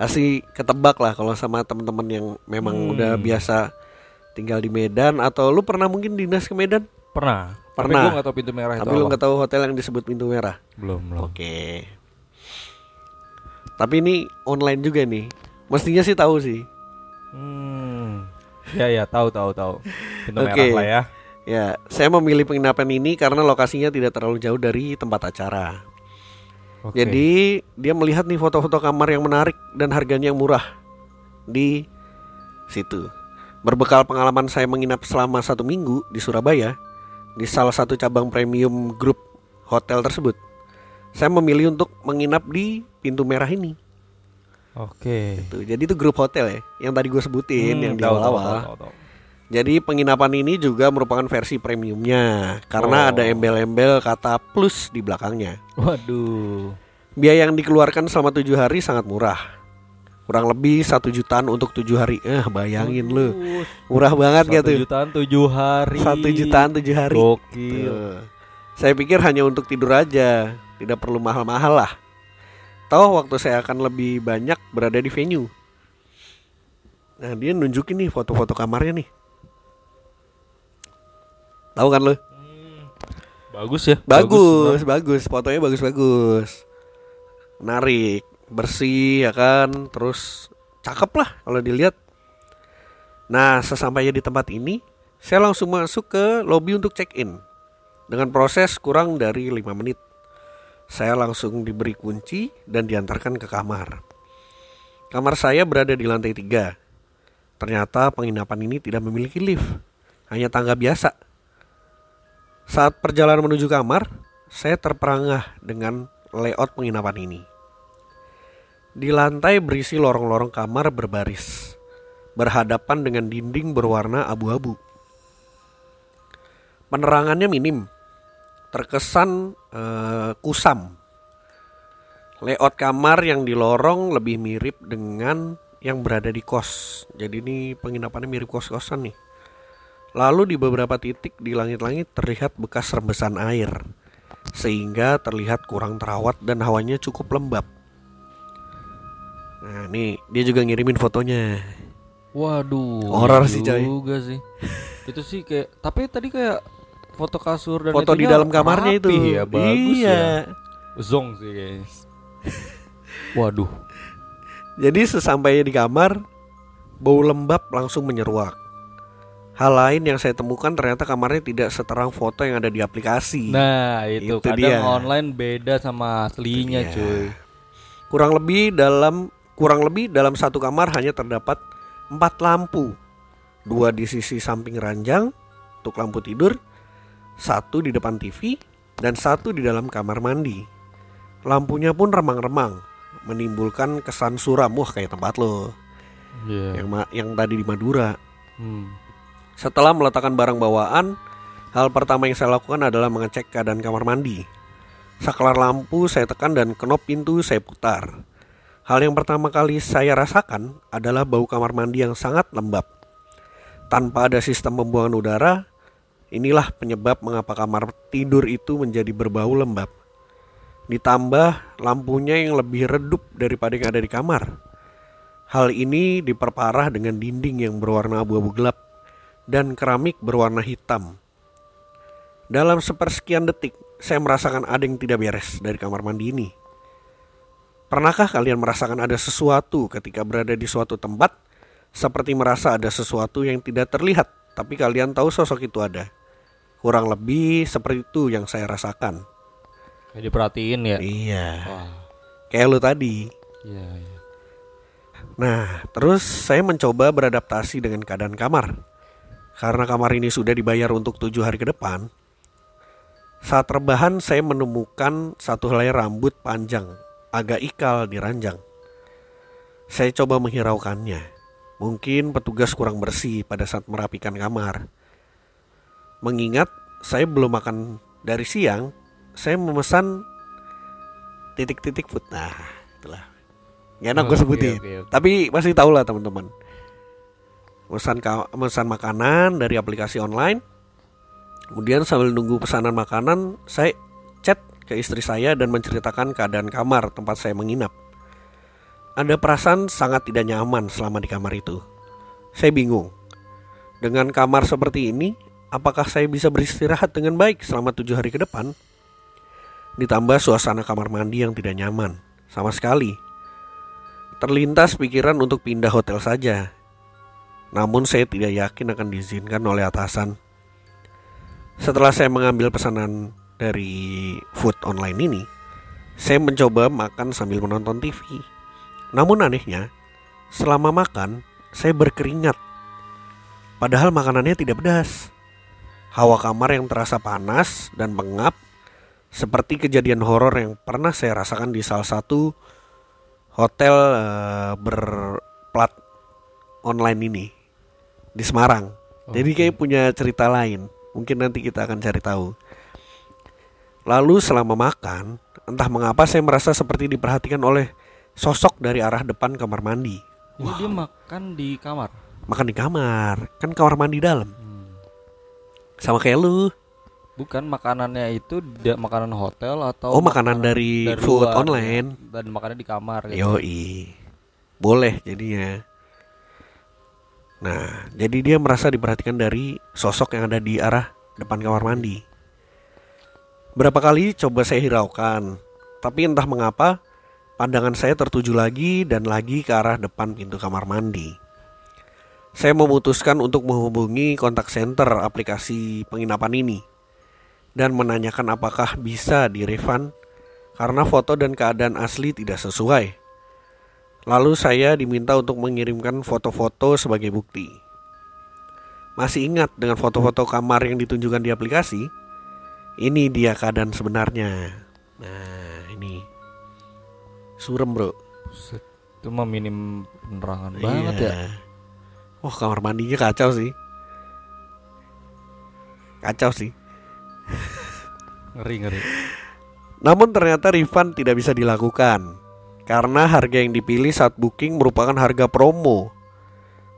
Pasti ketebak lah kalau sama teman-teman yang memang Hmm. udah biasa tinggal di Medan atau lu pernah mungkin dinas ke Medan Pernah. Pernah. Tapi gue gak tau pintu merah itu tapi lu nggak tahu hotel yang disebut pintu merah Belum, belum. oke tapi ini online juga nih mestinya sih tahu sih Hmm. Ya ya, tahu tahu tahu. Pintu Oke. merah lah ya. ya saya memilih penginapan ini karena lokasinya tidak terlalu jauh dari tempat acara Oke. Jadi dia melihat nih foto-foto kamar yang menarik dan harganya yang murah di situ. Berbekal pengalaman saya menginap selama satu minggu di Surabaya di salah satu cabang premium grup hotel tersebut, saya memilih untuk menginap di pintu merah ini. Oke. Tuh, jadi itu grup hotel ya, yang tadi gue sebutin Hmm, yang di awal-awal. Jadi penginapan ini juga merupakan versi premiumnya karena Oh. ada embel-embel kata plus di belakangnya. Waduh. Biaya yang dikeluarkan selama tujuh hari sangat murah. Kurang lebih satu jutaan untuk tujuh hari. Eh bayangin lu, murah banget Satu gak tuh? jutaan tujuh hari. Satu jutaan tujuh hari. Gokil. Tuh. Saya pikir hanya untuk tidur aja, tidak perlu mahal-mahal lah. Tahu waktu saya akan lebih banyak berada di venue. Nah dia nunjukin nih foto-foto kamarnya nih. Tahu kan lu? Bagus ya. Bagus, bagus, fotonya bagus-bagus. Menarik, bersih ya kan, terus cakep lah kalau dilihat. Nah, sesampainya di tempat ini, saya langsung masuk ke lobby untuk check-in. Dengan proses kurang dari 5 menit. Saya langsung diberi kunci dan diantarkan ke kamar. Kamar saya berada di lantai 3. Ternyata penginapan ini tidak memiliki lift, hanya tangga biasa. Saat perjalanan menuju kamar, saya terperangah dengan layout penginapan ini. Di lantai berisi lorong-lorong kamar berbaris, berhadapan dengan dinding berwarna abu-abu. Penerangannya minim, terkesan eh, kusam. Layout kamar yang di lorong lebih mirip dengan yang berada di kos. Jadi ini penginapannya mirip kos-kosan nih. Lalu di beberapa titik di langit-langit terlihat bekas rembesan air Sehingga terlihat kurang terawat dan hawanya cukup lembab Nah nih dia juga ngirimin fotonya Waduh. Horor iya sih, coy. Juga sih. itu sih kayak tapi tadi kayak foto kasur dan Foto di dalam kamarnya itu ya, bagus Iya ya. Zong sih kayaknya. (laughs) Waduh. Jadi sesampainya di kamar Bau lembab langsung menyeruak Hal lain yang saya temukan ternyata kamarnya tidak seterang foto yang ada di aplikasi Nah, itu, Itu kadang dia. online beda sama aslinya, dia. cuy. Kurang lebih dalam kurang lebih dalam satu kamar hanya terdapat empat lampu, dua di sisi samping ranjang untuk lampu tidur, satu di depan TV, dan satu di dalam kamar mandi. Lampunya pun remang-remang, menimbulkan kesan suram wah kayak tempat lo Iya. yang yang tadi di Madura. Hmm. Setelah meletakkan barang bawaan, hal pertama yang saya lakukan adalah mengecek keadaan kamar mandi. Saklar lampu saya tekan dan knop pintu saya putar. Hal yang pertama kali saya rasakan adalah bau kamar mandi yang sangat lembab. Tanpa ada sistem pembuangan udara, inilah penyebab mengapa kamar tidur itu menjadi berbau lembab. Ditambah lampunya yang lebih redup daripada yang ada di kamar. Hal ini diperparah dengan dinding yang berwarna abu-abu gelap dan keramik berwarna hitam. Dalam sepersekian detik, saya merasakan ada yang tidak beres dari kamar mandi ini. Pernahkah kalian merasakan ada sesuatu ketika berada di suatu tempat seperti merasa ada sesuatu yang tidak terlihat, tapi kalian tahu sosok itu ada? Kurang lebih seperti itu yang saya rasakan. Kayak diperhatiin ya. Iya, Wah. kayak lu tadi. Iya, iya. Nah, terus saya mencoba beradaptasi dengan keadaan kamar. Karena kamar ini sudah dibayar untuk tujuh hari ke depan. Saat rebahan saya menemukan satu helai rambut panjang, agak ikal di ranjang. Saya coba menghiraukannya. Mungkin petugas kurang bersih pada saat merapikan kamar. Mengingat saya belum makan dari siang, saya memesan titik-titik food. Nah, itulah. Gak enak gue Oke, sebutin. oke, oke. Tapi pasti tahu lah teman-teman. Pesan pesan makanan dari aplikasi online. Kemudian sambil nunggu pesanan makanan, saya chat ke istri saya dan menceritakan keadaan kamar tempat saya menginap. Ada perasaan sangat tidak nyaman selama di kamar itu. Saya bingung. Dengan kamar seperti ini, apakah saya bisa beristirahat dengan baik selama tujuh hari ke depan? Ditambah suasana kamar mandi yang tidak nyaman, sama sekali. Terlintas pikiran untuk pindah hotel saja. Namun saya tidak yakin akan diizinkan oleh atasan. Setelah saya mengambil pesanan dari food online ini, saya mencoba makan sambil menonton TV. Namun anehnya, selama makan saya berkeringat. Padahal makanannya tidak pedas. Hawa kamar yang terasa panas dan pengap seperti kejadian horor yang pernah saya rasakan di salah satu hotel eh, berplat online ini di Semarang. Jadi kayak punya cerita lain. Mungkin nanti kita akan cari tahu. Lalu selama makan, entah mengapa saya merasa seperti diperhatikan oleh sosok dari arah depan kamar mandi. Ini dia makan di kamar. Makan di kamar, kan kamar mandi dalam. Sama kayak lu. Bukan makanannya itu da- makanan hotel atau Oh, makanan dari food luar, online. ya. dan makannya di kamar gitu. Yoi. Boleh jadinya. Nah, jadi dia merasa diperhatikan dari sosok yang ada di arah depan kamar mandi. Berapa kali coba saya hiraukan, tapi entah mengapa pandangan saya tertuju lagi dan lagi ke arah depan pintu kamar mandi. Saya memutuskan untuk menghubungi kontak center aplikasi penginapan ini dan menanyakan apakah bisa direfund karena foto dan keadaan asli tidak sesuai. Lalu saya diminta untuk mengirimkan foto-foto sebagai bukti. Masih ingat dengan foto-foto kamar yang ditunjukkan di aplikasi? Ini dia keadaan sebenarnya. Nah, ini surem, Bro. Itu mah minim penerangan banget ya. Wah, kamar mandinya kacau sih. Kacau sih. Ngeri ngeri. Namun ternyata refund tidak bisa dilakukan karena harga yang dipilih saat booking merupakan harga promo.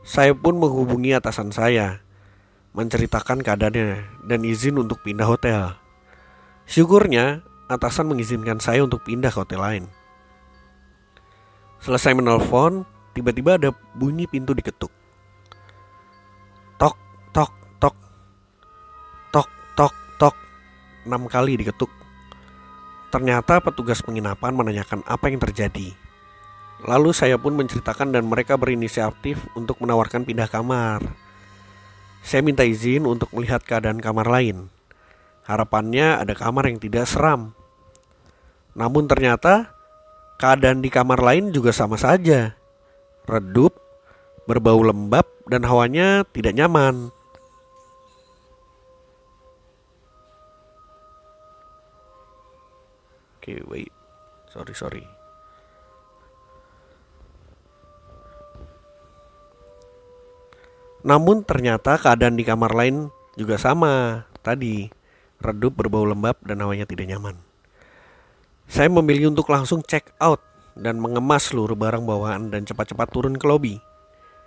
Saya pun menghubungi atasan saya, menceritakan keadaannya dan izin untuk pindah hotel. Syukurnya atasan mengizinkan saya untuk pindah ke hotel lain. Selesai menelpon, tiba-tiba ada bunyi pintu diketuk. Tok, tok, enam kali diketuk. Ternyata petugas penginapan menanyakan apa yang terjadi. Lalu saya pun menceritakan dan mereka berinisiatif untuk menawarkan pindah kamar. Saya minta izin untuk melihat keadaan kamar lain. Harapannya ada kamar yang tidak seram. Namun ternyata keadaan di kamar lain juga sama saja. Redup, berbau lembab dan hawanya tidak nyaman. Oke, wait. Sorry, sorry. Namun ternyata keadaan di kamar lain juga sama. Tadi redup, berbau lembab dan hawanya tidak nyaman. Saya memilih untuk langsung check out dan mengemas seluruh barang bawaan dan cepat-cepat turun ke lobi.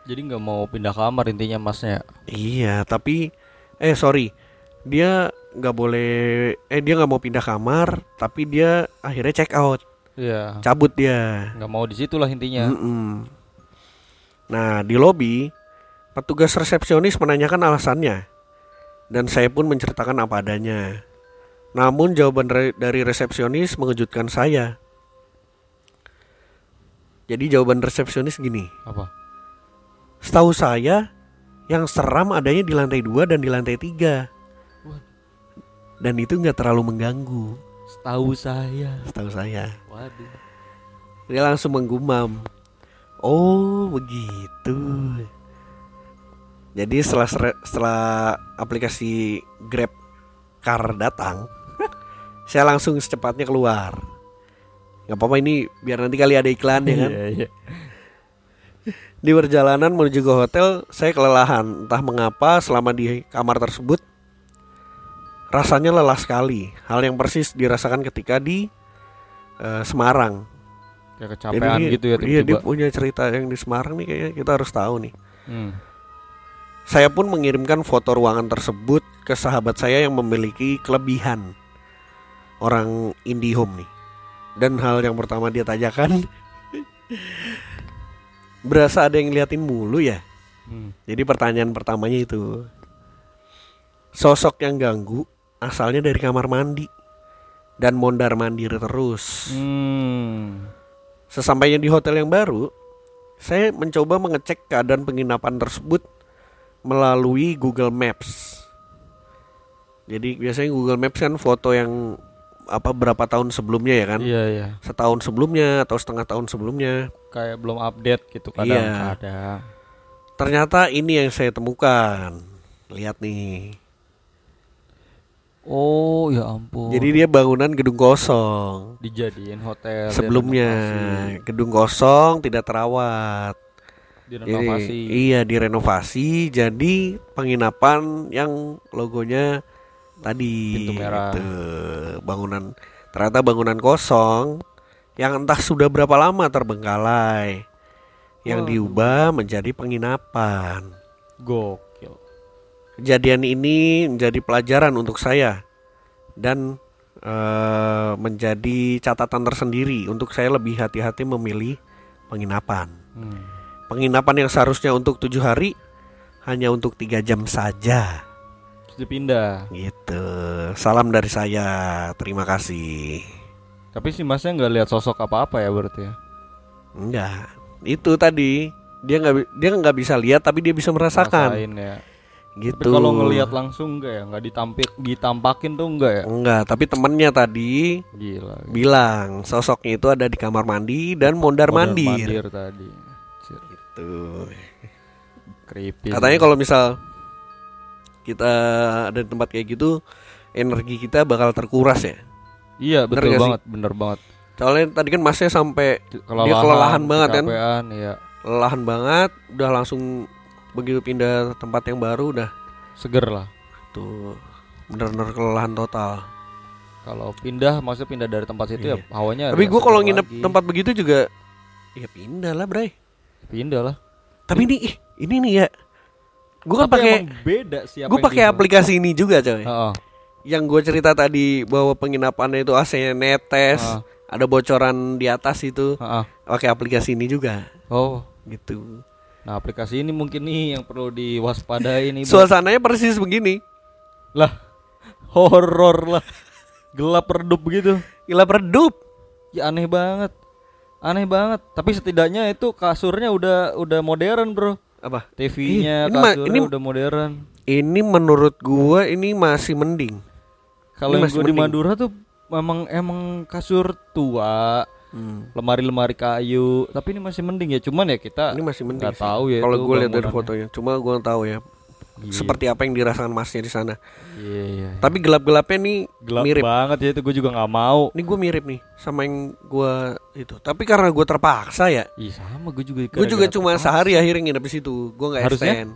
Jadi nggak mau pindah kamar intinya masnya. Iya, tapi eh sorry, dia nggak boleh, eh dia nggak mau pindah kamar, tapi dia akhirnya check out, Iya. cabut dia. Nggak mau di situ lah intinya. Mm-mm. Nah di lobi, petugas resepsionis menanyakan alasannya, dan saya pun menceritakan apa adanya. Namun jawaban re- dari resepsionis mengejutkan saya. Jadi jawaban resepsionis gini. Apa? Setahu saya yang seram adanya di lantai dua dan di lantai tiga. Dan itu nggak terlalu mengganggu. Setahu saya. Setahu saya. Waduh. Dia langsung menggumam. Oh begitu. Jadi setelah setelah aplikasi Grab Car datang, (laughs) saya langsung secepatnya keluar. Gak apa-apa ini biar nanti kali ada iklan ya kan. Iya, iya. Di perjalanan menuju ke hotel, saya kelelahan. Entah mengapa selama di kamar tersebut rasanya lelah sekali. Hal yang persis dirasakan ketika di eh, Semarang. Kayak kecapean Jadi gitu ya Iya, dia punya cerita yang di Semarang nih kayaknya kita harus tahu nih. Hmm. Saya pun mengirimkan foto ruangan tersebut ke sahabat saya yang memiliki kelebihan orang IndiHome nih. Dan hal yang pertama dia tanyakan (laughs) Berasa ada yang ngeliatin mulu ya Hmm. Jadi pertanyaan pertamanya itu Sosok yang ganggu asalnya dari kamar mandi Dan mondar mandir terus Hmm. Sesampainya di hotel yang baru Saya mencoba mengecek keadaan penginapan tersebut Melalui Google Maps Jadi biasanya Google Maps kan foto yang apa berapa tahun sebelumnya ya kan Iya iya. setahun sebelumnya atau setengah tahun sebelumnya Kayak belum update gitu kadang Iya. ada. Ternyata ini yang saya temukan. Lihat nih. Oh ya ampun. Jadi dia bangunan gedung kosong. dijadiin hotel Sebelumnya direnovasi. gedung kosong tidak terawat. Jadi, direnovasi. iya direnovasi jadi penginapan yang logonya tadi Pintu merah. gitu. Bangunan ternyata bangunan kosong yang entah sudah berapa lama terbengkalai. Yang Waduh. diubah menjadi penginapan. Gokil. Kejadian ini menjadi pelajaran untuk saya dan eh, menjadi catatan tersendiri untuk saya lebih hati-hati memilih penginapan. Hmm. Penginapan yang seharusnya untuk tujuh hari hanya untuk tiga jam saja. Terus dipindah. Gitu. Salam dari saya. Terima kasih. Tapi si masnya nggak lihat sosok apa-apa ya berarti ya. Enggak. Itu tadi dia nggak dia nggak bisa lihat tapi dia bisa merasakan. Ya. Gitu. Tapi kalau ngelihat langsung enggak ya? Nggak ditampik, ditampakin tuh enggak ya? Enggak, tapi temennya tadi Gila. bilang sosoknya itu ada di kamar mandi dan mondar Mondar mandir. mandir tadi. Cir, Gitu. Creepy. Katanya kalau misal kita ada di tempat kayak gitu, energi kita bakal terkuras ya. Iya Bener betul nggak sih? banget, bener banget. Soalnya tadi kan masnya sampai Kelelahan, Dia kelelahan banget kan? kecapean, Iya. lelahan banget, udah langsung begitu pindah tempat yang baru udah Seger lah. tuh bener-bener kelelahan total. Kalau pindah, maksudnya pindah dari tempat situ Iya. ya hawanya. Tapi gue kalau nginep lagi. tempat begitu juga ya pindah lah, Bray. pindah lah. Tapi ini ih, ini nih ya. Gue kan pakai beda sih apa gue pakai aplikasi ini juga, coy. Heeh. Yang gue cerita tadi bahwa penginapannya itu AC-nya netes, Ah. ada bocoran di atas itu. Heeh. Pakai aplikasi ini juga Oh, gitu. Nah aplikasi ini mungkin nih yang perlu diwaspadai nih. Suasananya persis begini. Lah, horor lah. Gelap redup begitu. Gila redup. Ya aneh banget. Aneh banget. Tapi setidaknya itu kasurnya udah udah modern, Bro. Apa? TV-nya ini kasurnya ini- udah modern. Ini menurut gua ini masih mending. Kalau yang masih gue di mending. Madura tuh memang emang kasur tua, lemari-lemari kayu. Tapi ini masih mending ya. Cuman ya kita Ini masih mending. tahu ya. Kalau itu gue lihat dari fotonya, cuma gua tahu ya Iya. seperti apa yang dirasakan masnya di sana. Iya, iya. Tapi gelap-gelapnya nih Gelap mirip. banget ya itu gue juga nggak mau. Ini gue mirip nih sama yang gua itu. Tapi karena gua terpaksa ya, Ih sama gue juga. gue juga cuma terpaksa. sehari akhirnya nginep di situ. Gue nggak extend.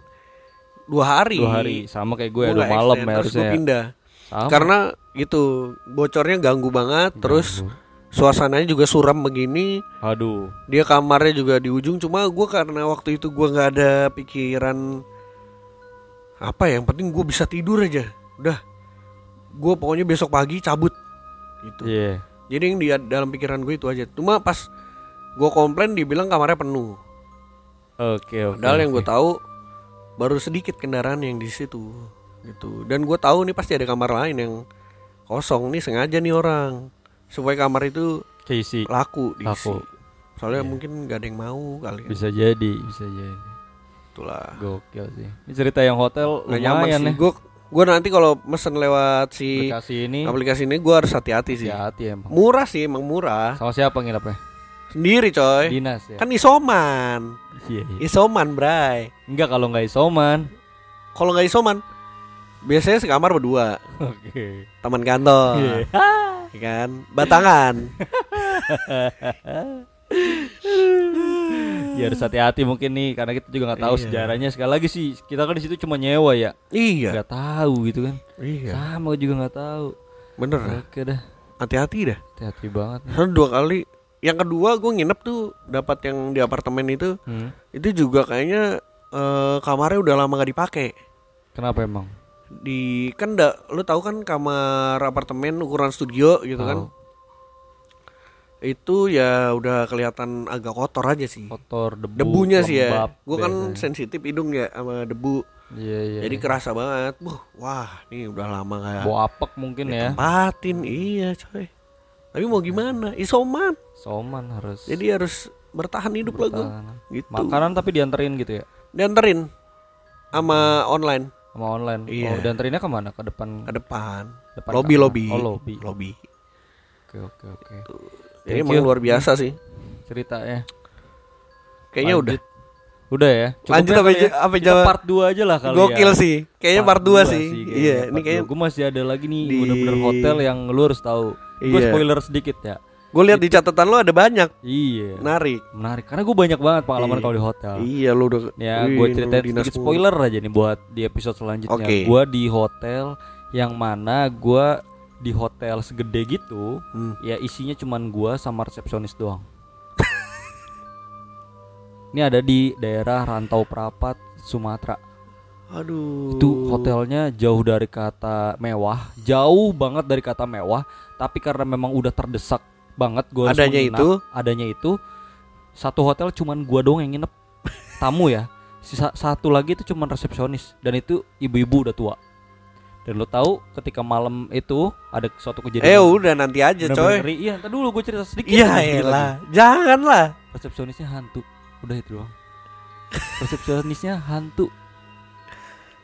Dua hari. Dua hari sama kayak gue ya dua malam extend, ya terus harusnya. gua ya. pindah. Sama. Karena gitu bocornya ganggu banget. Terus suasananya juga suram begini. aduh. Dia kamarnya juga di ujung. Cuma gua karena waktu itu gua nggak ada pikiran apa ya. Yang penting gue bisa tidur aja. Udah. Gue pokoknya besok pagi cabut. Gitu. Iya. Jadi yang di dalam pikiran gue itu aja. Cuma pas gue komplain dibilang kamarnya penuh. Oke oke. Padahal yang oke. gue tahu baru sedikit kendaraan yang di situ gitu. Dan gue tahu nih pasti ada kamar lain yang kosong nih sengaja nih orang supaya kamar itu keisi. laku diisi. Laku. Soalnya Iya. mungkin gak ada yang mau kali. kan. Bisa jadi, bisa jadi. Itulah. Gokil sih. Ini cerita yang hotel nyaman lumayan sih. ya. Gue gue nanti kalau mesen lewat si Aplikasi ini aplikasi ini gue harus hati-hati sih. hati-hati emang. Murah sih, emang murah. Sama siapa nginepnya? Sendiri coy. Dinas ya. Kan isoman. Iya, iya. Isoman, Bray. Enggak kalau nggak isoman. Kalau nggak isoman, biasanya sekamar berdua, (laughs) Oke. teman kantor, Iya. (laughs) ya kan? Batangan. Ya harus hati-hati mungkin nih karena kita juga nggak tahu Iya. sejarahnya. Sekali lagi sih kita kan di situ cuma nyewa ya. iya. Nggak tahu gitu kan. Iya. Sama juga nggak tahu. Bener. Oke dah. Hati-hati dah. Hati-hati banget nih. Dua kali. Yang kedua gue nginep tuh dapat yang di apartemen itu, Hmm. itu juga kayaknya eh, kamarnya udah lama gak dipakai. Kenapa emang? Di kan da, lu tahu kan kamar apartemen ukuran studio gitu kan? Tahu. Itu ya udah kelihatan agak kotor aja sih. Kotor, debu, Debunya sih ya. Gue kan sensitif hidung ya sama debu. Iya iya. Jadi iya. kerasa banget. Buh, wah, ini udah lama kayak bau apek mungkin ya. tempatin. Iya, coy. Tapi mau gimana? Isoman. Soman harus. Jadi harus bertahan hidup lah gue. bertahan. Gitu. Makanan tapi dianterin gitu ya. Dianterin sama online Sama online. Iya. Oh, dianterinnya ke mana? Ke depan. ke depan. depan Lobby kamar. lobby. Oh, lobby. Lobby. Oke oke oke. Ini Thank emang luar biasa sih. Ceritanya. Kayaknya Lanjut. Udah ya. Cukup Lanjut ya apa ya. apa jawab? part 2 aja lah kali Gokil ya. sih. Kayaknya part 2 sih. Iya, ini kayaknya gue masih ada lagi nih di- bener-bener hotel yang lu harus tahu. Gue Iya. spoiler sedikit ya. Gue lihat di catatan lo ada banyak. Iya. Menarik. Menarik karena gue banyak banget pengalaman kalau di hotel. Iya lu udah Ya, gue ceritain sedikit spoiler aja nih buat di episode selanjutnya. Oke. Gue di hotel yang mana gue di hotel segede gitu, Hmm. ya isinya cuman gue sama resepsionis doang. (laughs) Ini ada di daerah Rantau Prapat, Sumatera. Aduh. Itu hotelnya jauh dari kata mewah, jauh banget dari kata mewah, tapi karena memang udah terdesak banget gue Adanya itu? adanya itu satu hotel cuman gua doang yang nginep (laughs) tamu ya. Sisa satu lagi itu cuman resepsionis dan itu ibu-ibu udah tua. Dan lo tahu ketika malam itu ada suatu kejadian Eh udah nanti aja coy. Iya, ntar dulu gue cerita sedikit. Iya elah. Janganlah. Resepsionisnya hantu. Udah itu doang. Resepsionisnya hantu.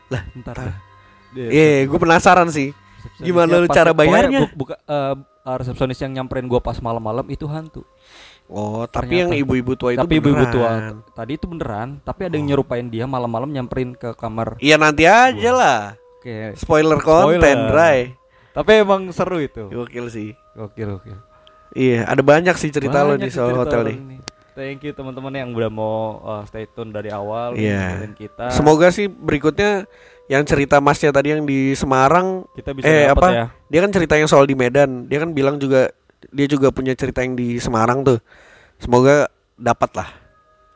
Lah, ntar Iya, gue penasaran sih. gimana lu cara bayarnya? bu- buka eh, eh, resepsionis yang nyamperin gua pas malam-malam itu hantu. Oh, tapi Ternyata. yang ibu-ibu tua itu tapi ibu-ibu tua tadi itu beneran, tapi ada yang nyerupain dia malam-malam nyamperin ke kamar. Iya nanti aja lah. Oke. Spoiler konten, Spoiler. Ray. Tapi emang seru itu. Gokil sih. Gokil, gokil. Iya, ada banyak sih cerita lo Banyak di sih soal hotel nih. ini. Thank you teman-teman yang udah mau uh, stay tune dari awal Iya. dengerin kita. Semoga sih berikutnya yang cerita masnya tadi yang di Semarang kita bisa eh apa? ya. Dia kan cerita yang soal di Medan. Dia kan bilang juga dia juga punya cerita yang di Semarang tuh. Semoga dapat lah.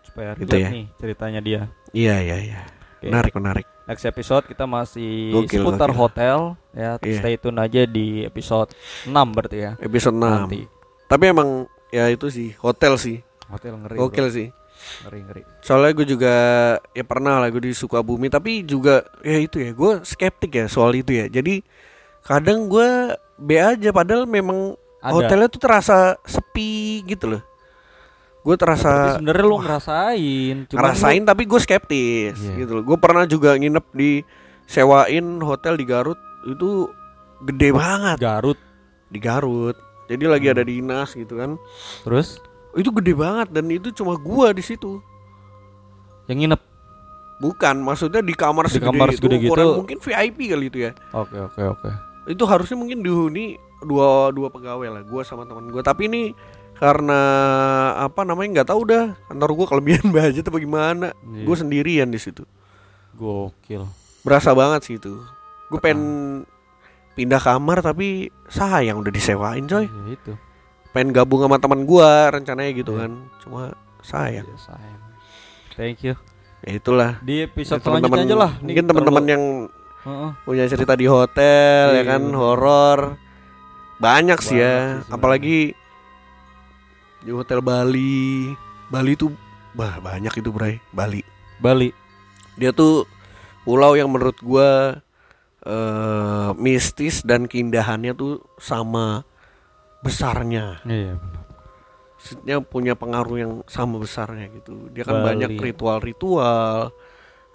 supaya Gitu ya. nih ceritanya dia. Iya, iya, iya. Oke. Menarik, menarik. Next episode kita masih Gokil, seputar gokil. hotel ya. Iya. Stay tune aja di episode 6 berarti ya. Episode 6. Nanti. Tapi emang ya itu sih hotel sih. Hotel ngeri. Gokil bro. sih. Ngeri ngeri. Soalnya gue juga ya pernah lah gue di Sukabumi tapi juga ya itu ya gue skeptik ya soal itu ya. Jadi kadang gue B aja padahal memang Ada. hotelnya tuh terasa sepi gitu loh. Gue terasa sebenarnya lu ngerasain, cuman ngerasain tapi gue skeptis Iya. gitu loh. Gue pernah juga nginep di sewain hotel di Garut itu gede lu banget Garut. di Garut. Jadi lagi Hmm. ada dinas gitu kan. Terus Itu gede banget dan itu cuma gua di situ. yang nginep. Bukan, maksudnya di kamar Di segede kamar itu, segede gitu. ukuran mungkin VIP kali itu ya. Oke oke oke. Itu harusnya mungkin dihuni dua dua pegawai lah, gua sama teman gua. Tapi ini karena apa namanya nggak tahu dah kantor gua kelebihan (laughs) budget apa gimana. Iya. Gue sendirian di situ. Gokil. Berasa banget sih itu. Gue pengen pindah kamar tapi sayang udah disewain coy. Ya itu. Pengen gabung sama teman gua rencananya gitu Iya. kan. Cuma sayang. Ya, sayang. Thank you. Ya itulah. Di episode teman-teman selanjutnya aja lah. Mungkin teman-teman yang Heeh. punya cerita di hotel ya Iya. kan horor banyak sih Banyak ya sih apalagi di hotel Bali Bali tuh bah banyak itu Bray Bali Bali. dia tuh pulau yang menurut gua eh mistis dan keindahannya tuh sama besarnya Iya maksudnya punya pengaruh yang sama besarnya gitu. Dia kan Bali. banyak ritual-ritual.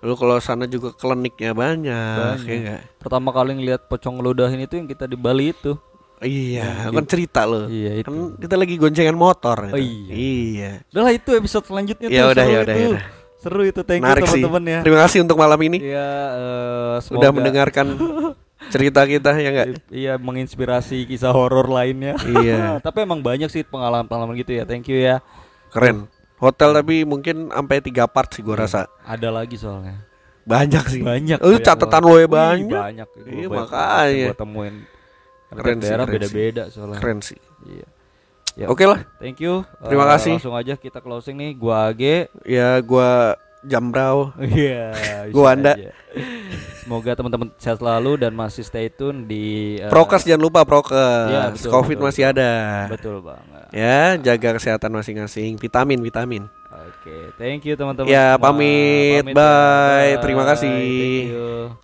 Lalu kalau sana juga kliniknya banyak, Banyak. ya nggak? Pertama kali ngeliat pocong ludahin itu yang kita di Bali itu. Iya, kan cerita loh. Iya, itu. Kan kita lagi goncengan motor. Oh, gitu. iya. Iya. Udah lah itu episode selanjutnya Ya tuh udah, ya udah, ya udah. Seru itu thank you Menarik sih. teman-teman ya. Terima kasih untuk malam ini. Iya, Udah semoga mendengarkan (laughs) cerita kita ya enggak? Iya, menginspirasi kisah horor lainnya. Iya. (laughs) Tapi emang banyak sih pengalaman-pengalaman gitu ya. Thank you ya. Keren. Hotel tapi mungkin sampai tiga part sih gua rasa. Ada lagi soalnya. Banyak sih. Banyak. Lu banyak catatan lo ya banyak. banyak. Iya, makanya. Gua temuin. Keren sih, daerah beda-beda soalnya. Keren sih. Iya. Ya, Oke lah. Thank you. Terima Eh, kasih. Langsung aja kita closing nih. Gua Age. Ya gua Jambrau. Iya. (laughs) bisa Gua Anda. aja. Semoga teman-teman sehat selalu dan masih stay tune di eh, Prokes jangan lupa prokes. Iya, betul, Covid betul, masih ada. Betul banget. Ya, jaga kesehatan masing-masing. Vitamin, vitamin. Oke, thank you teman-teman. Ya, semua. pamit. ya. Bye. Terima kasih. Thank you.